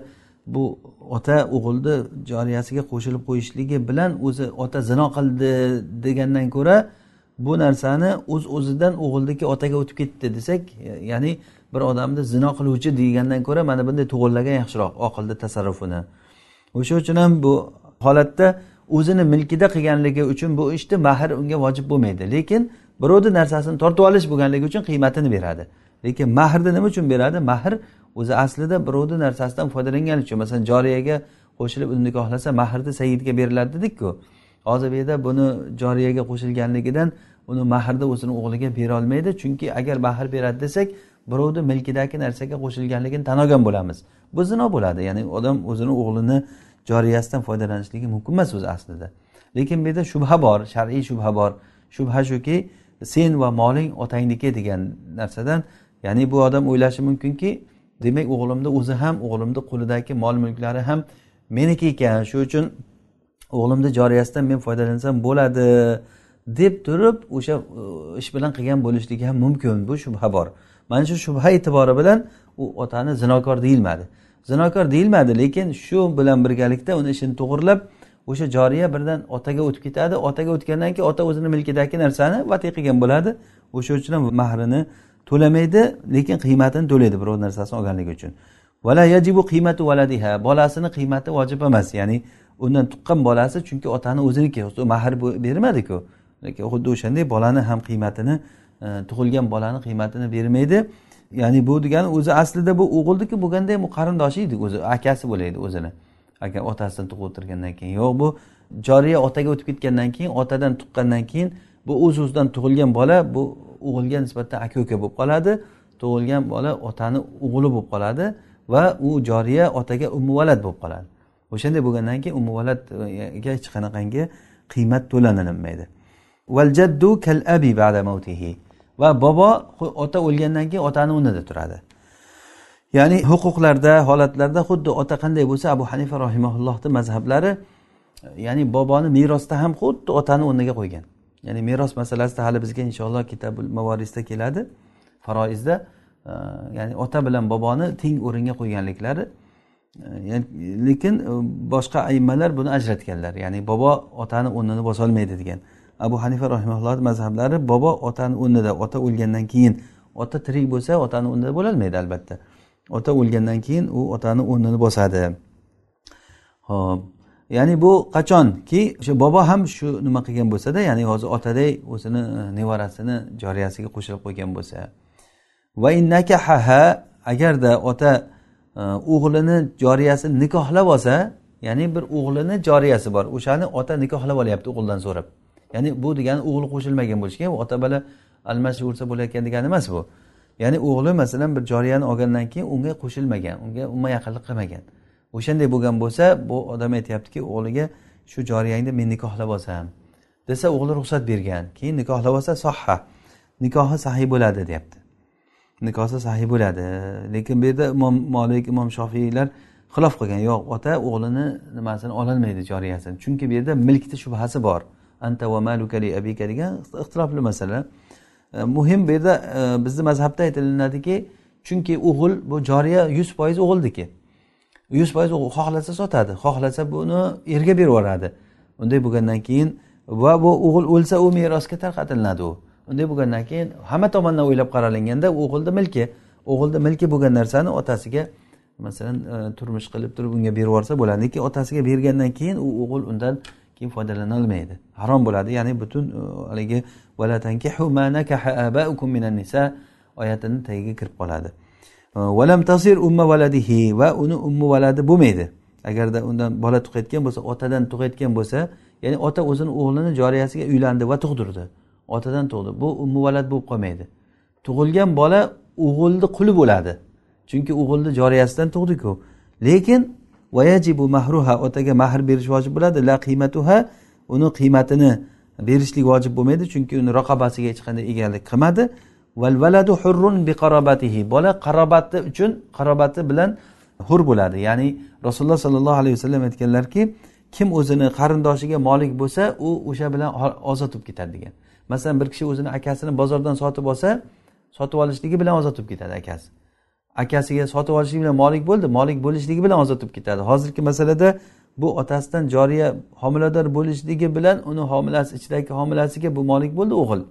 Speaker 1: bu ota o'g'ilni joriyasiga qo'shilib qo'yishligi bilan o'zi ota zino qildi degandan ko'ra bu narsani o'z uz o'zidan o'g'ilniki otaga o'tib ketdi desak ya'ni bir odamni zino qiluvchi degandan ko'ra mana bunday to'g'irlagan yaxshiroq oqilni tasarrufini. O'sha uchun ham bu holatda o'zini milkida qilganligi uchun bu ishni mahr unga vojib bo'lmaydi. Lekin birovni narsasini tortib olish bo'lganligi uchun qiymatini beradi. Lekin mahrni nima uchun beradi? Mahr o'zi aslida birovni narsasidan foydalangani uchun. Masalan joriyaga qo'shilib uni nikohlasa mahrni sayidga beriladi dedikku. Hozir bu yerda buni joriyaga qo'shilganligidan uni mahrni o'zini o'g'liga berolmaydi chunki agar mahr beradi desak birovni milkidagi narsaga qo'shilganligini tan olgan bo'lamiz. Bu zino bo'ladi. Ya'ni odam o'zini o'g'lini joriyasidan foydalanishligi mumkin emas o'zi aslida. Lekin bu yerda shubha bor shar'iy shubha bor. Shubha shuki sen va moling otangniki degan narsadan ya'ni bu odam o'ylashi mumkinki demak o'g'limni o'zi ham o'g'limni qo'lidagi mol mulklari ham meniki ekan shu uchun o'g'limni joriyasidan men foydalansam bo'ladi deb turib o'sha uh, ish bilan qilgan bo'lishligi ham mumkin. Bu shubha bor. Mana shu shubha e'tibori bilan u otani zinokor deyilmadi. Zinokor deyilmadi lekin shu bilan birgalikda uni ishini to'g'irlab o'sha joriya birdan otaga o'tib ketadi. Otaga o'tgandan keyin ota o'zini milkidagi narsani vatiy qilgan bo'ladi. O'sha uchun ham mahrini to'lamaydi lekin qiymatini to'laydi birov narsasini olganligi uchun. Vala yajibu qiymatu valadiha bolasini qiymati vojib emas ya'ni undan tuqqan bolasi chunki otani o'ziniki mahr bermadiku. Lekin xuddi o'shanday bolani ham qiymatini e, tug'ilgan bolani qiymatini bermaydi. Ya'ni bu degani o'zi aslida bu o'g'ilniki bo'lganda ham u qarindoshi edi o'zi akasi bo'laydi o'zini. Agar otasidan tug'ib o'tirgandan keyin yo'q bu joriya otaga o'tib ketgandan keyin otadan tuqqandan keyin bu o'z o'zidan tug'ilgan bola bu o'g'ilga nisbatan aka uka bo'lib qoladi. Tug'ilgan bola otani o'g'li bo'lib qoladi va u joriya otaga umuvalad bo'lib qoladi. O'shanday bo'lgandan keyin umuvaladga hech qanaqangi qiymat to'lanilmaydi. Valjaddu kal abi ba'da mavtihi va bobo ota o'lgandan keyin otani o'rnida turadi. Ya'ni huquqlarda holatlarda xuddi ota qanday bo'lsa abu hanifa rahimaullohni mazhablari ya'ni boboni merosda ham xuddi otani o'rniga qo'ygan. Ya'ni meros masalasida hali bizga inshaalloh kitabul mavorisda keladi faroizda e, ya'ni ota bilan boboni teng o'ringa qo'yganliklari e, lekin e, boshqa aymalar buni ajratganlar. Ya'ni bobo otani o'rnini bosolmaydi degan. Abu hanifa rahimaulloh mazhablari bobo otani o'rnida ota o'lgandan keyin ota tirik bo'lsa otani o'rnida bo'lolmaydi albatta. Ota o'lgandan keyin u otani o'rnini bosadi. Ho'p ya'ni bu qachonki o'sha bobo ham shu nima qilgan bo'lsada ya'ni hozir otaday o'zini e, nevarasini joriyasiga qo'shilib qo'ygan bo'lsa. Va innakahaha agarda ota e, o'g'lini joriyasi nikohlab olsa ya'ni bir o'g'lini joriyasi bor o'shani ota nikohlab olyapti o'g'ildan so'rab. Ya'ni bu degani o'g'li qo'shilmagan bo'lishi kerak. Ota bola almashaversa bo'layotgan degani emas bu. Ya'ni o'g'li masalan bir joriyani olgandan keyin unga qo'shilmagan unga umuman yaqinlik qilmagan. O'shanday bo'lgan bo'lsa bu odam aytyaptiki o'g'liga shu joriyangni men nikohlab olsam desa o'g'li ruxsat bergan. Keyin nikohlab olsa sohha nikohi sahiy bo'ladi deyapti. Nikohi sahiy bo'ladi. Lekin bu yerda imom molik imom shofiylar xilof qilgan. Yo'q ota o'g'lini nimasini ololmaydi joriyasini. Chunki bu yerda milkni shubhasi bor. Anta va maluka li abika degan ixtilofli masala. E, muhim bu yerda e, bizni mazhabda aytilinadiki chunki o'g'il bu joriya yuz foiz o'g'ilniki yuz foiz xohlasa sotadi xohlasa buni erga berib yuboradi. Unday bo'lgandan keyin va bu o'g'il o'lsa u merosga tarqatilinadi u. Unday bo'lgandan keyin hamma tomondan o'ylab qaralinganda o'g'ilni milki o'g'ilni milki bo'lgan narsani otasiga masalan e, turmush qilib turib unga berib yuborsa bo'ladi lekin otasiga bergandan keyin u o'g'il undan keyin foydalanolmaydi harom bo'ladi. Ya'ni butun e, haligi oyatini tagiga kirib qoladi. E, Valam tasir umma valadihi va uni ummu valadi bo'lmaydi. Agarda undan bola tug'ayotgan bo'lsa otadan tug'ayotgan bo'lsa ya'ni ota o'zini o'g'lini joriyasiga uylandi va tug'dirdi. Otadan tug'di. Bu ummu valad bo'lib qolmaydi. Tug'ilgan bola o'g'ilni quli bo'ladi. Chunki o'g'ilni joriyasidan tug'diku. Lekin vayajibu mahruha otaga mahr berish vojib bo'ladi. La qiymatuha uni qiymatini berishlik vojib bo'lmaydi chunki uni raqobasiga hech qanday egalik qilmadi. Valvaladu hurrun biqarobatihi. Bola qarobati uchun qarobati bilan hur bo'ladi. Ya'ni rasululloh sollallohu alayhi vasallam aytganlarki kim o'zini qarindoshiga molik bo'lsa u o'sha bilan ozod bo'lib ketadi degan. Masalan bir kishi o'zini akasini bozordan sotib olsa sotib olishligi bilan ozod bo'lib ketadi akasi. Akasiga sotib olishligi bilan molik bo'ldi. Molik bo'lishligi bilan ozod bo'lib ketadi. Hozirgi masalada bu otasidan joriya homilador bo'lishligi bilan uni homilasi ichidagi homilasiga bu molik bo'ldi o'g'il.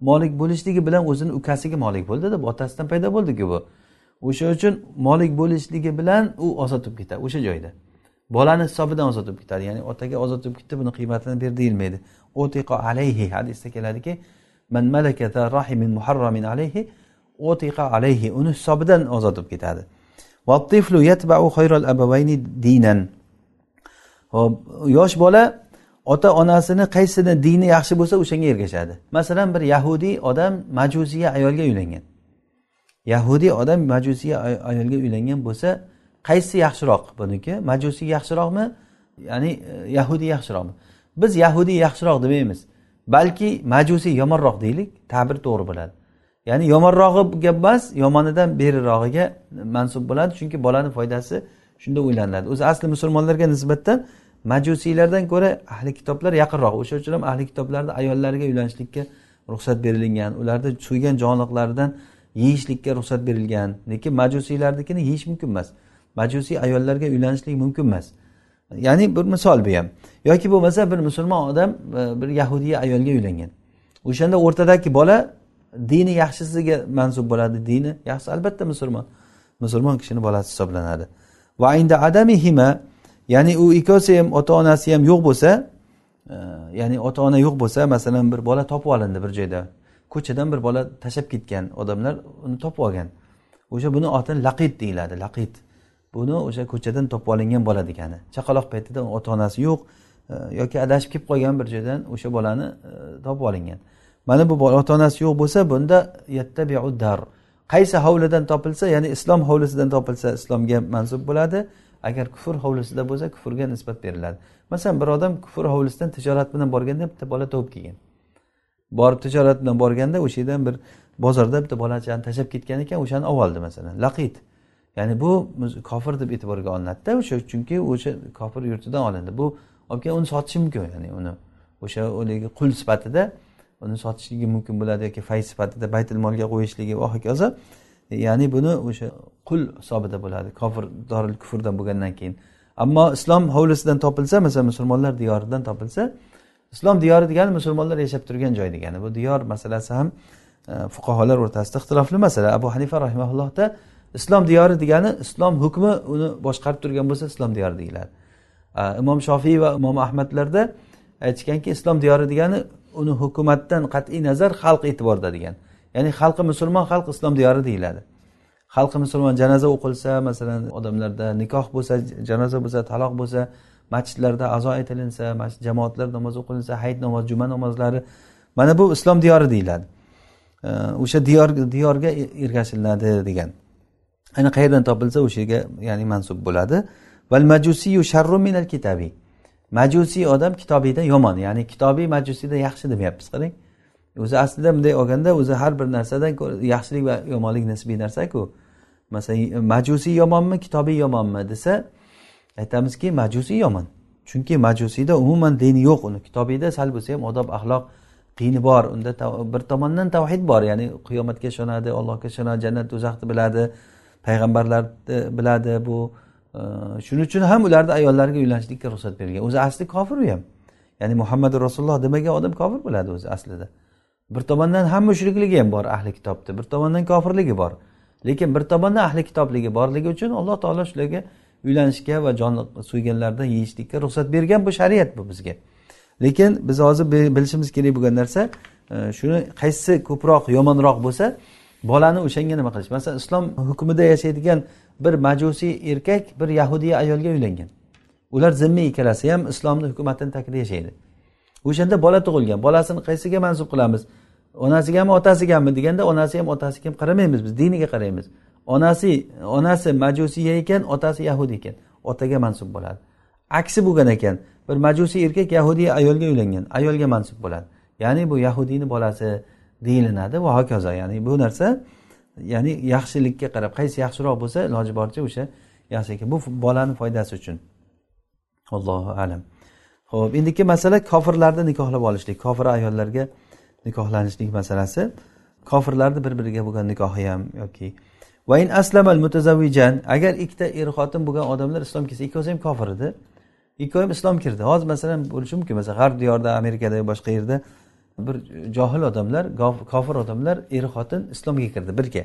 Speaker 1: Molik bo'lishligi bilan o'zini ukasiga molik bo'ldida otasidan paydo bo'ldiku bu. O'sha uchun molik bo'lishligi bilan u ozod bo'lib ketadi o'sha joyda. Bolani hisobidan ozod bo'lib ketadi ya'ni otaga ozod bo'lib ketdi buni qiymatini ber deyilmaydi. Utiqo alayhi hadisda keladiki man malakata rahimin muharramin alayhi o'tiqa alayhi uni hisobidan ozod bo'lib ketadi hop yosh bola ota onasini qaysini dini yaxshi bo'lsa o'shanga ergashadi. Masalan bir yahudiy odam majusiya ayolga uylangan. Yahudiy odam majusiya ayolga uylangan bo'lsa qaysi yaxshiroq buniki? Majusiy yaxshiroqmi? Ya'ni e, yahudiy yaxshiroqmi? Biz yahudiy yaxshiroq demaymiz balki majusiy yomonroq deylik ta'bir to'g'ri bo'ladi. Ya'ni yomonrog'i gap emas yomonidan berirog'iga mansub bo'ladi. Chunki bolani foydasi shunda o'ylaniladi o'zi asli musulmonlarga nisbatan majusiylardan ko'ra ahli kitoblar yaqinroq. O'sha uchun ham ahli kitoblarda ayollariga uylanishlikka ruxsat berilgan ularni so'ygan jonliqlaridan yeyishlikka ruxsat berilgan. Lekin majusiylarnikini yeyish mumkin emas. Majusiy ayollarga uylanishlik mumkin emas. Ya'ni bir misol bu ham yoki bo'lmasa bir musulmon odam e, bir yahudiy ayolga uylangan. O'shanda o'rtadagi bola dini yaxshisiga mansub bo'ladi dini. Yaxshi albatta musulmon. Musulmon kishini bolasi hisoblanadi. Va inda adamihima ya'ni u ikkovsi ham ota onasi ham yo'q bo'lsa e, ya'ni ota ona yo'q bo'lsa masalan bir bola topib olindi bir joyda. Ko'chadan bir bola tashlab ketgan odamlar uni topib olgan. O'sha buni otini laqid deyiladi laqid buni o'sha ko'chadan topib olingan bola degani. Chaqaloq paytida ota onasi yo'q e, yoki adashib kelib qolgan bir joydan o'sha bolani e, topib olingan. Mana bu ota onasi yo'q bo'lsa bunda dar. Qaysi hovlidan topilsa ya'ni islom hovlisidan topilsa islomga mansub bo'ladi. Agar kufr hovlisida bo'lsa kufrga nisbat beriladi. Masalan bir odam kufr hovlisidan tijorat bilan borganda bitta bola topib kelgan borib tijorat bilan borganda o'sha yerdan bir bozorda bitta bolachani tashlab ketgan ekan o'shani olib oldi masalan. Laqit. Ya'ni bu kofir deb e'tiborga olinadida o'sha chunki o'sha kofir yurtidan olindi. Bu olib kelib uni sotishi mumkin ya'ni uni o'sha haligi qul sifatida uni sotishligi mumkin bo'ladi yoki fayz sifatida baytil molga qo'yishligi va hokazo ya'ni buni o'sha qul hisobida bo'ladi kofir doril kufrdan bo'lgandan keyin. Ammo islom hovlisidan topilsa masalan musulmonlar diyoridan topilsa islom diyori degani musulmonlar yashab turgan joy degani. Bu diyor masalasi ham e, fuqarolar o'rtasida ixtilofli masala. Abu hanifa rahimaullohda islom diyori degani islom hukmi uni boshqarib turgan bo'lsa islom diyori deyiladi e, imom shofiy va imom ahmadlarda aytishganki islom diyori degani uni hukumatdan qat'iy nazar xalq e'tiborida degan. Ya'ni xalqi musulmon xalq islom diyori deyiladi. Xalqi musulmon janoza o'qilsa masalan odamlarda nikoh bo'lsa janoza bo'lsa taloq bo'lsa masjidlarda azo aytilinsa masjid jamoatlar namoz o'qilinsa hayit namoz juma namozlari mana bu islom diyori deyiladi. O'sha diyor diyorga e, ergashiladi degan. Ayni qayerdan topilsa o'sha yerga ya'ni mansub bo'ladi. Val majusiyu sharru minal kitabiy majusiy odam kitobiyda yomon ya'ni kitobiy majusiyda yaxshi demayapmiz qarang. O'zi aslida bunday olganda o'zi har bir narsadan yaxshilik va yomonlik nisbiy narsaku. Masalan majusiy yomonmi kitobiy yomonmi desa aytamizki majusiy yomon. Chunki majusiyda umuman din yo'q uni kitobiyda sal bo'lsa ham odob axloq qiyni bor. Unda bir tomondan tavhid bor ya'ni qiyomatga ishonadi allohga ishonadi jannat do'zaxni biladi payg'ambarlarni e, biladi bu. Shuning uchun ham ularni ayollariga uylanishlikka ruxsat bergan. O'zi asli kofir u ham. Ya'ni muhammad rasululloh demagan odam kofir bo'ladi o'zi aslida. Bir tomondan ham mushrikligi ham bor ahli kitobni bir tomondan kofirligi bor. Lekin bir tomondan ahli kitobligi borligi uchun alloh taolo shularga uylanishga va jon so'yganlardan yeyishlikka ruxsat bergan bu shariat bu bizga. Lekin biz hozir bilishimiz kerak bo'lgan narsa e, shuni qaysi ko'proq yomonroq bo'lsa bolani o'shanga nima qilish. Masalan islom hukmida yashaydigan bir majusiy erkak bir yahudiy ayolga uylangan. Ular zimmiy ikkalasi ham islomni hukumatini tagida yashaydi. O'shanda bola tug'ilgan bolasini qaysiga mansub qilamiz? Onasigami otasigami deganda onasi ham otasiga ham qaramaymiz biz diniga qaraymiz. Onasi onasi majusiya ekan otasi yahudiy ekan otaga mansub bo'ladi. Aksi bo'lgan ekan bir majusiy erkak yahudiy ayolga uylangan ayolga mansub bo'ladi. Ya'ni bu yahudiyni bolasi deyilinadi va hokazo ya'ni bu narsa ya'ni yaxshilikka qarab qaysi yaxshiroq bo'lsa iloji boricha o'sha yaxshi ekan. Bu bolani foydasi uchun. Allohu alam. Ho'p endiki masala kofirlarni nikohlab olishlik. Kofir ayollarga nikohlanishlik masalasi. Kofirlarni bir biriga bo'lgan nikohi ham yoki vain aslamal mutazavvijan agar ikkita er xotin bo'lgan odamlar islom kelsa ikkovsi ham kofir edi. Ikkovi ham islom kirdi. Hozir masalan bo'lishi mumkin masalan g'arb diyorida amerikada boshqa yerda bir johil odamlar kofir odamlar er xotin islomga kirdi. Birga.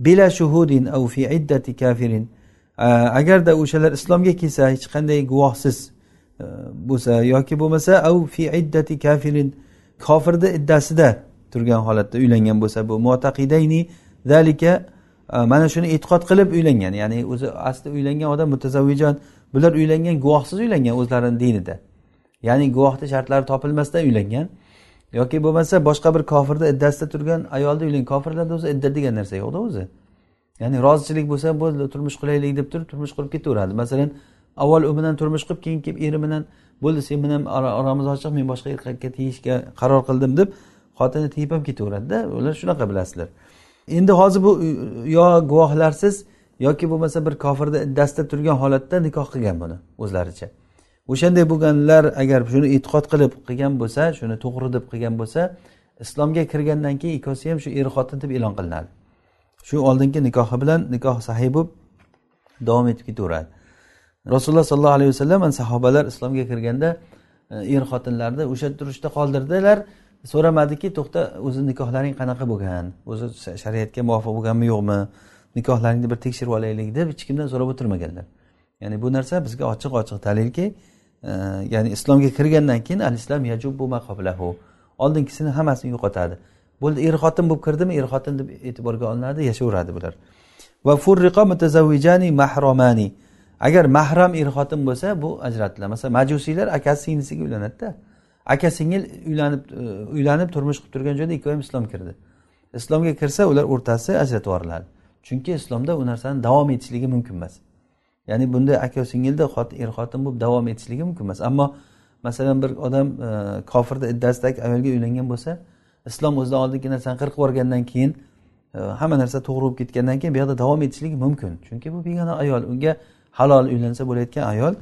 Speaker 1: Bila shuhudin au fi iddati kafirin. Agarda o'shalar islomga kelsa hech qanday guvohsiz e, bo'lsa yoki bo'lmasa au fi iddati kafirin kofirni iddasida turgan holatda uylangan bo'lsa bu mutaqidayni zalika e, mana shuni e'tiqod qilib uylangan. Ya'ni o'zi asli uylangan odam mutazavvijon bular uylangan guvohsiz uylangan o'zlarini dinida. Ya'ni guvohni shartlari topilmasdan uylangan. Yoki bo'lmasa boshqa bir kofirni iddasida turgan ayolni uylang kofirlarda o'zi idda degan narsa yo'qda o'zi. Ya'ni rozichilik bo'lsa bo'ldi turmush qilaylik deb turib turmush qurib ketaveradi. Masalan avval u bilan turmush qilib keyin kelib eri bilan bo'ldi sen bilan oramiz ochiq men boshqa erkakka tegishga qaror qildim deb xotini tegib ham ketaveradida ular shunaqa bilasizlar. Endi hozir bu yo guvohlarsiz yoki bo'lmasa bir kofirni iddasida turgan holatda nikoh qilgan buni o'zlaricha. O'shanday bo'lganlar agar shuni e'tiqod qilib qilgan bo'lsa shuni to'g'ri deb qilgan bo'lsa islomga kirgandan keyin ikkovsi ham shu er xotin deb e'lon qilinadi. Shu oldingi nikohi bilan nikoh sahiy bo'lib davom etib ketaveradi. Rasululloh sollallohu alayhi vasallam sahobalar islomga kirganda e, er xotinlarni o'sha turishda qoldirdilar. So'ramadiki to'xta o'zi nikohlaring qanaqa bo'lgan? O'zi shariatga muvofiq bo'lganmi yo'qmi? Nikohlaringni bir tekshirib olaylik deb hech kimdan so'rab o'tirmaganlar. Ya'ni bu narsa bizga ochiq ochiq dalilki ya'ni islomga kirgandan keyin al islom yajubbu maqoblahu. Oldingisini hammasini yo'qotadi. Bo'ldi er xotin bo'lib kirdimi? Er xotin deb e'tiborga olinadi yashayveradi bular. Va furriqo mutazavvijani mahromani agar mahram er xotin bo'lsa bu ajratiladi. Masalan majusiylar akasi singlisiga uylanadida. Aka singil uylanib e, uylanib turmush qilib turgan joyda ikkovi ham islom kirdi. Islomga kirsa ular o'rtasi ajratib yuboriladi chunki islomda u narsani davom etishligi mumkin emas. Ya'ni bunda aka singilda er xotin bo'lib davom etishligi mumkin emas. Ammo masalan bir odam e, kofirni iddasidagi ayolga uylangan bo'lsa islom o'zidan oldingi narsani qirqib yuborgandan keyin e, hamma narsa to'g'ri bo'lib ketgandan keyin bu yoqda davom etishligi mumkin. Chunki bu begona ayol. Unga halol uylansa bo'layotgan ayol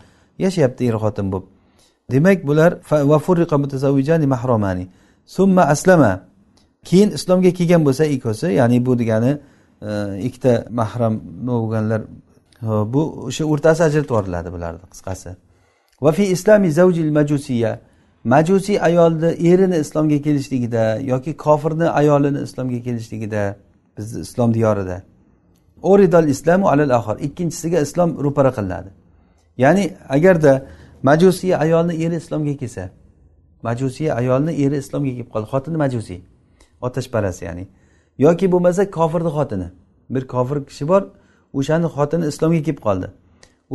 Speaker 1: yashayapti er xotin bo'lib. Demak bular mahromani summa aslama. Keyin islomga kelgan bo'lsa ikkosi ya'ni bu degani e, ikkita mahram bo'lganlar Э, bu o'sha o'rtasi ajratib yuboriladi bularni qisqasi. Va fi islomi zavjil majusiya majusiy ayolni erini islomga kelishligida yoki kofirni ayolini islomga kelishligida bizni islom diyorida. Oridal islamu alal ahor ikkinchisiga islom ro'para qilinadi. Ya'ni agarda majusiy ayolni eri islomga kelsa majusiy ayolni eri islomga kelib qoldi xotini majusiy otashparast ya'ni. Yoki bo'lmasa kofirni xotini. Bir kofir kishi bor o'shani xotini islomga kelib qoldi.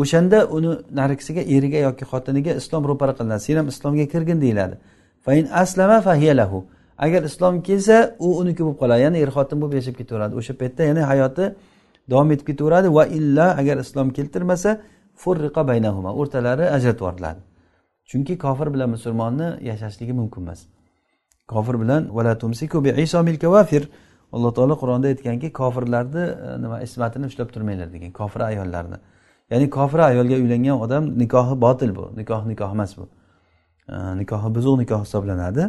Speaker 1: O'shanda uni narigisiga eriga yoki xotiniga islom ro'para qilinadi. Sen ham islomga kirgin deyiladi. Fain aslama fahiyalahu agar islom kelsa u uniki bo'lib qoladi. Ya'ni er xotin bo'lib yashab ketaveradi. O'sha paytda ya'ni hayoti davom etib ketaveradi. Va illa agar islom keltirmasa furriqa baynahuma o'rtalari ajratib yuboriladi chunki kofir bilan musulmonni yashashligi mumkin emas. Kofir bilan alloh taolo qur'onda aytganki kofirlarni e, nima ismatini ushlab turmanglar degan kofir ayollarni. Ya'ni kofir ayolga uylangan odam nikohi botil bu nikoh nikoh emas bu. E, nikohi buzuq nikoh hisoblanadi.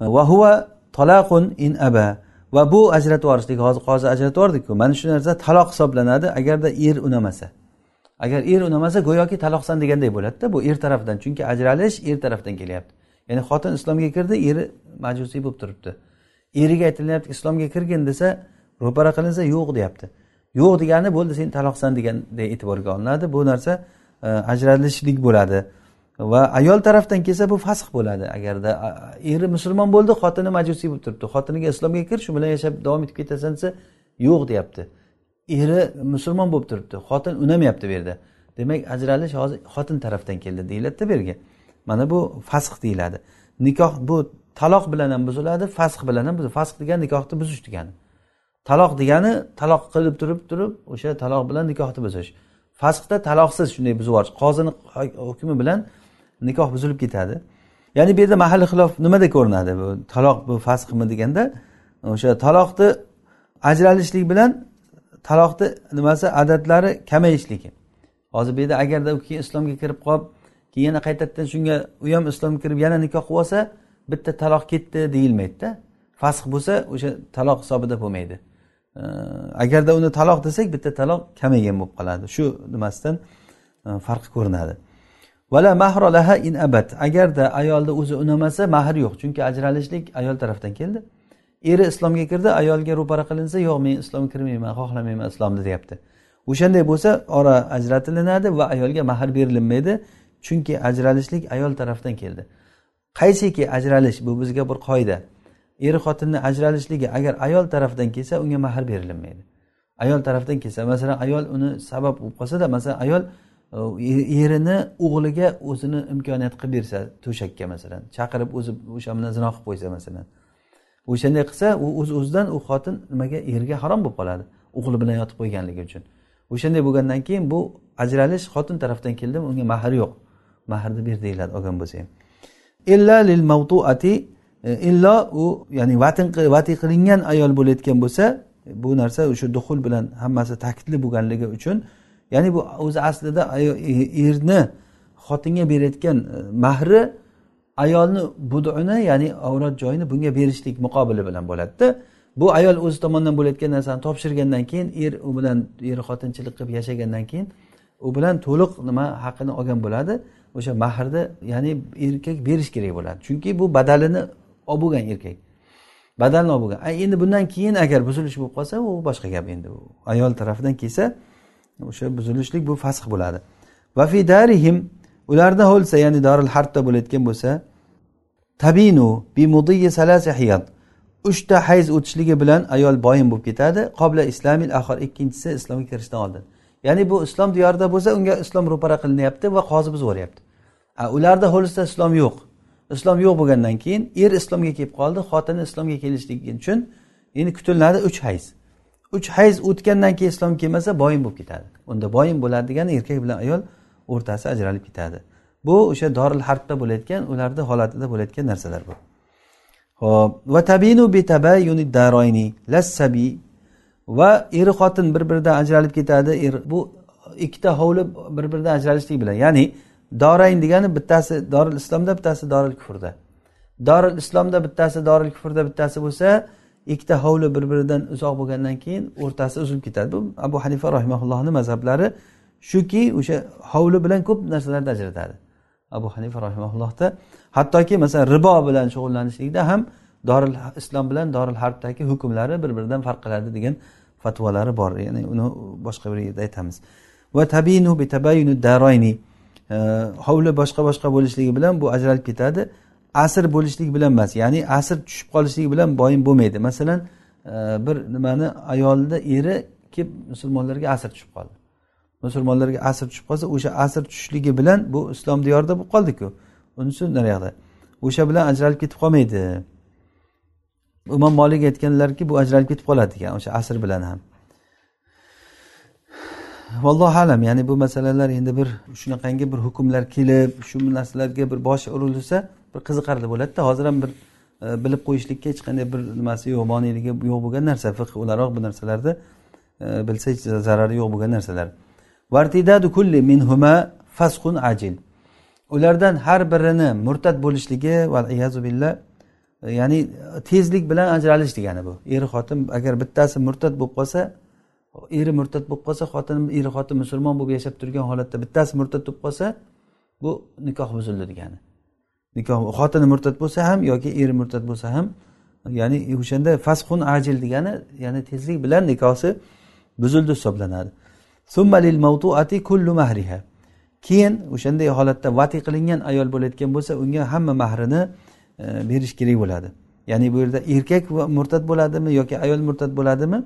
Speaker 1: E, va huva talaqun in aba. Va bu ajratib yuborishlik hozir hozir ajratib yubordiku mana shu narsa taloq hisoblanadi agarda er unamasa. Agar er unamasa go'yoki taloqsan deganday bo'ladida bu er tarafdan chunki ajralish er tarafdan kelyapti. Ya'ni xotin islomga kirdi eri majusiy bo'lib turibdi. Eriga aytilyapti islomga kirgin desa ro'para qilinsa yo'q deyapti. Yo'q degani bo'ldi sen taloqsan deganday e'tiborga olinadi. Bu narsa e, ajralishlik bo'ladi. Va ayol tarafdan kelsa bu fasx bo'ladi. Agarda eri musulmon bo'ldi xotini majusiy bo'lib turibdi. Xotiniga islomga kir shu bilan yashab davom etib ketasan desa yo'q deyapti. Eri musulmon bo'lib turibdi xotin unamayapti bu yerda. Demak ajralish hozir xotin tarafdan keldi deyiladida bu yerga. Mana bu fasx deyiladi. Nikoh bu taloq bilan ham buziladi fasx bilan ham buziladi. Fasx degani nikohni buzish degani. Taloq degani taloq qilib turib turib o'sha taloq bilan nikohni buzish. Fasxda taloqsiz shunday buzib yuborish qozini hukmi bilan nikoh buzilib ketadi. Ya'ni bu yerda mahalliy xilof nimada ko'rinadi? Bu taloq bu fasxmi deganda o'sha taloqni ajralishlik bilan taloqni nimasi adatlari kamayishligi. Hozir bu yerda agarda u keyin islomga kirib qolib keyin yana qaytadan shunga u ham islomga kirib yana nikoh qilib olsa bitta taloq ketdi deyilmaydida. Fasx bo'lsa o'sha taloq hisobida bo'lmaydi. Agarda uni taloq desak bitta taloq kamaygan bo'lib qoladi. Shu nimasidan e, farqi ko'rinadi. Vala mahrolaha in abad agarda ayolni o'zi unamasa mahr yo'q. Chunki ajralishlik ayol tarafdan keldi. Eri islomga kirdi ayolga ro'para qilinsa yo'q men islomga kirmayman xohlamayman islomni deyapti. O'shanday bo'lsa ora ajratilinadi va ayolga mahr berilinmaydi chunki ajralishlik ayol tarafdan keldi. Qaysiki ajralish bu bizga bir qoida. Er xotinni ajralishligi agar ayol tarafdan kelsa unga mahr berilinmaydi ayol tarafdan kelsa masalan ayol uni sabab bo'lib qolsada masalan ayol e, erini o'g'liga o'zini imkoniyat qilib bersa to'shakka masalan chaqirib o'zi o'sha bilan zino qilib qo'ysa masalan. O'shanday qilsa u o'z o'zidan u xotin nimaga erga harom bo'lib qoladi o'g'li bilan yotib qo'yganligi uchun. O'shanday bo'lgandan keyin bu ajralish xotin tarafdan keldimi unga mahr yo'q. Mahrni ber deyiladi olgan bo'lsa ham illa lil mavtuati e, illo u ya'ni vatin vati qilingan ayol bo'layotgan bo'lsa bu narsa o'sha duxul bilan hammasi ta'kidli bo'lganligi uchun ya'ni bu o'zi aslida e, erni xotinga berayotgan e, mahri ayolni buduni ya'ni avrat joyini bunga berishlik muqobili bilan bo'ladida. Bu ayol o'zi tomonidan bo'layotgan narsani topshirgandan keyin er u bilan er xotinchilik qilib yashagandan keyin u bilan to'liq nima haqini olgan bo'ladi. O'sha mahrni ya'ni erkak berish kerak bo'ladi. Chunki bu badalini olib bo'lgan erkak. Badalni olib bo'lgan endi bundan keyin agar buzilish bo'lib qolsa u boshqa gap endi. U ayol tarafidan kelsa o'sha buzilishlik bu fasx bo'ladi. Va fi darihim ularda bo'lsa ya'ni doril harbda bo'layotgan bo'lsa tabinu bi hiyat. Uchta hayz o'tishligi bilan ayol boyin bo'lib ketadi. Qobla islamil axir ikkinchisi islomga kirishdan oldin. Ya'ni bu islom diyorida bo'lsa unga islom ro'para qilinyapti va qozi buzib yuboryapti ularda hovlisida islom yo'q. Islom yo'q bo'lgandan keyin er islomga kelib qoldi xotini islomga kelishligi uchun endi kutiladi uch hayz. Uch hayz o'tgandan keyin islom kelmasa boyin bo'lib ketadi. Unda boyin bo'ladi degani erkak bilan ayol o'rtasi ajralib ketadi. Bu o'sha doril harbda bo'layotgan ularni holatida bo'layotgan narsalar bu. Ho'p va tabinu bitabayuni daroyni lassabi va eri xotin bir biridan ajralib ketadi er bu ikkita hovli bir biridan ajralishlik bilan. Ya'ni dorayn degani bittasi doril islomda bittasi doril kufrda. Doril islomda bittasi doril kufrda bittasi bo'lsa ikkita hovli bir biridan uzoq bo'lgandan keyin o'rtasi uzilib ketadi. Bu abu hanifa rahimaullohni mazhablari shuki o'sha hovli bilan ko'p narsalarni ajratadi. Abu hanifa rahimaullohda hattoki masalan ribo bilan shug'ullanishlikda ham doril islom bilan doril harbdagi hukmlari bir biridan farq qiladi degan fatvolari bor. Ya'ni uni boshqa bir yerda aytamiz. Va tabinu bi tabayunu daroyni hovli boshqa boshqa bo'lishligi bilan bu ajralib ketadi. Asr bo'lishlik bilan emas ya'ni asr tushib qolishligi bilan boyin bo'lmaydi. Masalan e, bir nimani ayolni eri kelib musulmonlarga asr tushib qoldi. Musulmonlarga asr tushib qolsa o'sha asr tushishligi bilan bu islom diyorida bo'lib qoldiku. Unisi naryoqda o'sha bilan ajralib ketib qolmaydi. Imom molik aytganlarki bu ajralib ketib qoladi degan o'sha asr bilan ham. Vallohu alam ya'ni bu masalalar endi bir shunaqangi bir hukmlar kelib shu narsalarga bir boshi urilsa bir qiziqarli bo'ladida. Hozir ham bir e, bilib qo'yishlikka hech qanday bir nimasi yo'q moneyligi yo'q bo'lgan narsa fiq o'laroq bu narsalarni e, bilsa hech zarari yo'q bo'lgan narsalar. Kulli minhuma fasqun ajil ulardan har birini murtad bo'lishligi va billah ya'ni tezlik bilan ajralish degani bu. Er xotin agar bittasi murtad bo'lib qolsa eri murtad bo'lib qolsa xotin eri xotin musulmon bo'lib yashab turgan holatda bittasi murtad bo'lib qolsa bu nikoh buzildi degani. Nikoh xotini murtad bo'lsa ham yoki eri murtad bo'lsa ham ya'ni o'shanda fasxun ajil degani ya'ni tezlik bilan nikohi buzildi hisoblanadi. Keyin o'shanday holatda vati qilingan ayol bo'layotgan bo'lsa unga hamma mahrini E, berish kerak bo'ladi. Ya'ni bu yerda erkak murtad bo'ladimi yoki ayol murtad bo'ladimi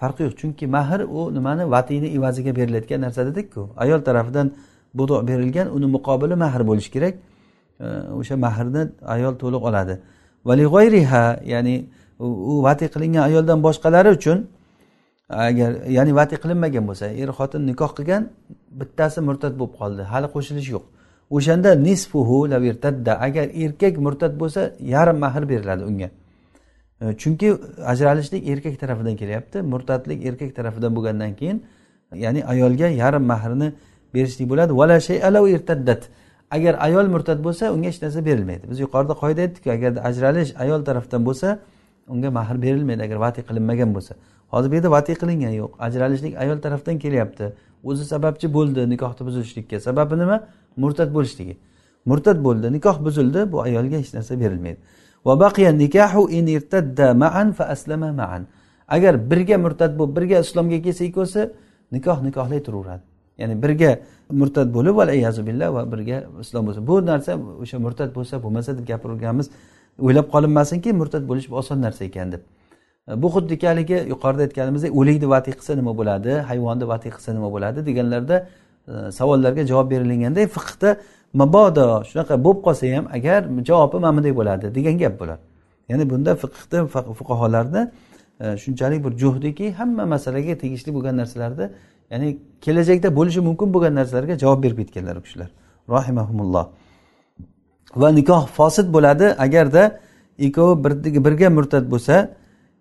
Speaker 1: farqi yo'q. Chunki mahr u nimani? Vatiyni evaziga berilayotgan narsa dedikku ayol tarafidan budo berilgan uni muqobili mahr bo'lishi kerak. E, o'sha mahrni ayol to'liq oladi. Ya'ni u vati qilingan ayoldan boshqalari uchun agar ya'ni vati qilinmagan bo'lsa er xotin nikoh qilgan bittasi murtad bo'lib qoldi. Hali qo'shilish yo'q. O'shanda nisfuhu agar erkak murtad bo'lsa yarim mahr beriladi unga. E, chunki ajralishlik erkak tarafidan kelyapti murtadlik erkak tarafidan bo'lgandan keyin ya'ni ayolga yarim mahrini berishlik bo'ladi. Agar ayol murtad bo'lsa unga hech narsa berilmaydi. Biz yuqorida qoida aytdikku agar ajralish ayol tarafdan bo'lsa unga mahr berilmaydi agar vati qilinmagan bo'lsa. Hozir bu yerda vati qilingan yo'q. Ajralishlik ayol tarafdan kelyapti. O'zi sababchi bo'ldi nikohni buzilishlikka sababi nima? Murtad bo'lishligi. Murtad bo'ldi nikoh buzildi bu ayolga hech narsa berilmaydi. Agar birga murtad bo'lib birga islomga kelsa ikkovsi nikoh nikohlay turaveradi. Ya'ni birga murtad bo'lib billah va birga islom bo'lsa. Bu narsa o'sha murtad bo'lsa bo'lmasa deb gapirganmiz. O'ylab qolinmasinki murtad bo'lish oson narsa ekan deb. E, bu xuddiki haligi yuqorida aytganimizdek o'likni vatiy qilsa nima bo'ladi hayvonni vatiy qilsa nima bo'ladi deganlarda e, savollarga javob berilganda fiqda mabodo shunaqa bo'lib qolsa ham agar javobi mana bunday bo'ladi degan gap bular ya'ni bunda fiqni fuqarolarni e, shunchalik bir juhdiki hamma masalaga tegishli bo'lgan narsalarni ya'ni kelajakda bo'lishi mumkin bo'lgan narsalarga javob berib ketganlar u kishilar rohimahumulloh va nikoh fosil bo'ladi agarda ikkovi birga murtad bo'lsa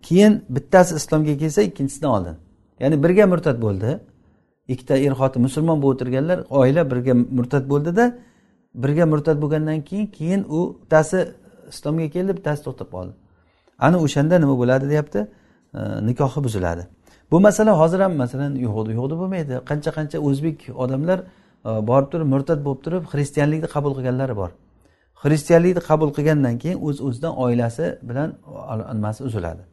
Speaker 1: keyin bittasi islomga kelsa ikkinchisidan oldin. Ya'ni birga murtad bo'ldi. Ikkita er xotin musulmon bo'lib o'tirganlar oila birga murtad bo'ldida birga murtad bo'lgandan keyin keyin u bittasi islomga keldi bittasi to'xtab qoldi. Ana o'shanda nima bo'ladi deyapti? Nikohi buziladi. Bu masala hozir ham masalan yo'qdi yo'qdi bo'lmaydi. Qancha qancha o'zbek odamlar e, borib turib murtad bo'lib turib xristianlikni qabul qilganlari bor. Xristianlikni qabul qilgandan keyin o'z uz o'zidan oilasi bilan nimasi uziladi.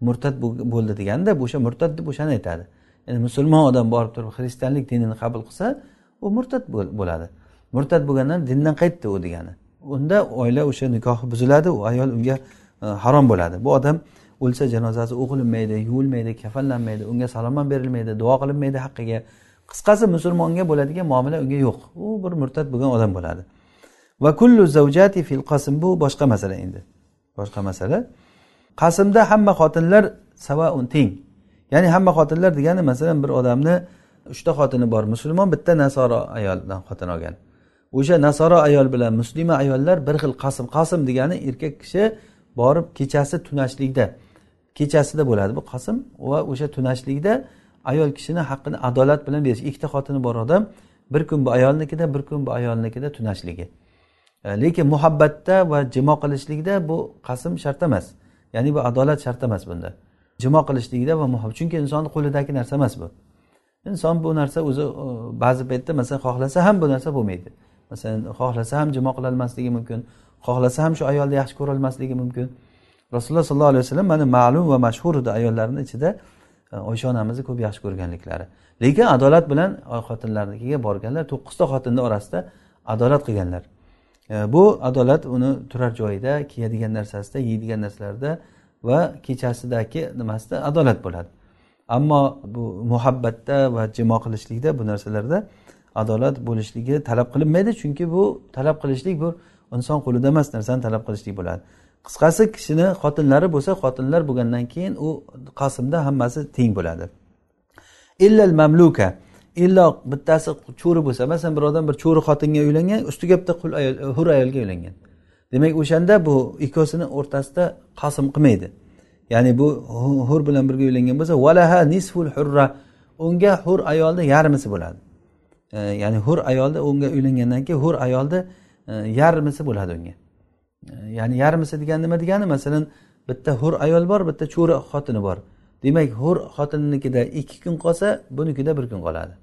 Speaker 1: Murtad bo'ldi deganda o'sha murtad deb o'shani aytadi. Ya'ni musulmon odam borib turib xristianlik dinini qabul qilsa u murtad bo'ladi. Murtad bo'lgandan dindan qaytdi u degani. Unda oila o'sha nikohi buziladi u ayol unga e, harom bo'ladi. Bu odam o'lsa janozasi o'qilinmaydi yuvilmaydi kafanlanmaydi unga salom ham berilmaydi duo qilinmaydi haqqiga. Qisqasi musulmonga bo'ladigan muomala unga yo'q. U bir murtad bo'lgan odam bo'ladi. Va kullu zavjati fil qasm bu boshqa masala endi. Boshqa masala. Qasmda hamma xotinlar savaun teng. Ya'ni hamma xotinlar degani masalan bir odamni uchta xotini bor musulmon bitta nasoro ayoldan xotin olgan. O'sha nasoro ayol bilan muslima ayollar bir xil qasm qasm degani erkak kishi borib kechasi tunashlikda. Kechasida bo'ladi bu qasm va o'sha tunashlikda ayol kishini haqqini adolat bilan berish. Ikkita xotini bor odam bir kun bu ayolnikida bir kun bu ayolnikida tunashligi. E, lekin muhabbatda va jimo qilishlikda bu qasm shart emas. Ya'ni bu adolat shart emas bunda. Jimo qilishlikda va muhim. Chunki insonni qo'lidagi narsa emas bu. Inson bu narsa o'zi ba'zi paytda masalan xohlasa ham bu narsa bo'lmaydi. Masalan xohlasa ham jimo qilolmasligi mumkin xohlasa ham shu ayolni yaxshi ko'rolmasligi mumkin. Rasululloh sollallohu alayhi vasallam mana ma'lum va mashhur edi ayollarni ichida e, oysha onamizni ko'p yaxshi ko'rganliklari. Lekin adolat bilan xotinlarnikiga borganlar to'qqizta xotinni orasida adolat qilganlar. E, bu adolat uni turar joyida kiyadigan narsasida yeydigan narsalarida va kechasidagi nimasida adolat bo'ladi. Ammo bu muhabbatda va jimo qilishlikda bu narsalarda adolat bo'lishligi talab qilinmaydi chunki bu talab qilishlik bu inson qo'lida emas narsani talab qilishlik bo'ladi. Qisqasi kishini xotinlari bo'lsa xotinlar bo'lgandan keyin u qasmda hammasi teng bo'ladi. Illal mamluka illo bittasi cho'ri bo'lsa masalan bir odam bir cho'ri xotinga uylangan ustiga bitta qul ayol e, hur ayolga uylangan. Demak o'shanda bu ikkovsini o'rtasida qasm qilmaydi. Ya'ni bu hur bilan birga uylangan bo'lsa valaha nisful hurra unga hur ayolni yarmisi bo'ladi. E, ya'ni hur ayolni unga uylangandan keyin hur ayolni e, yarmisi bo'ladi unga. E, ya'ni yarmisi degani nima degani? Masalan bitta hur ayol bor bitta cho'ri xotini bor. Demak hur xotinnikida ikki kun qolsa bunikida bir kun qoladi.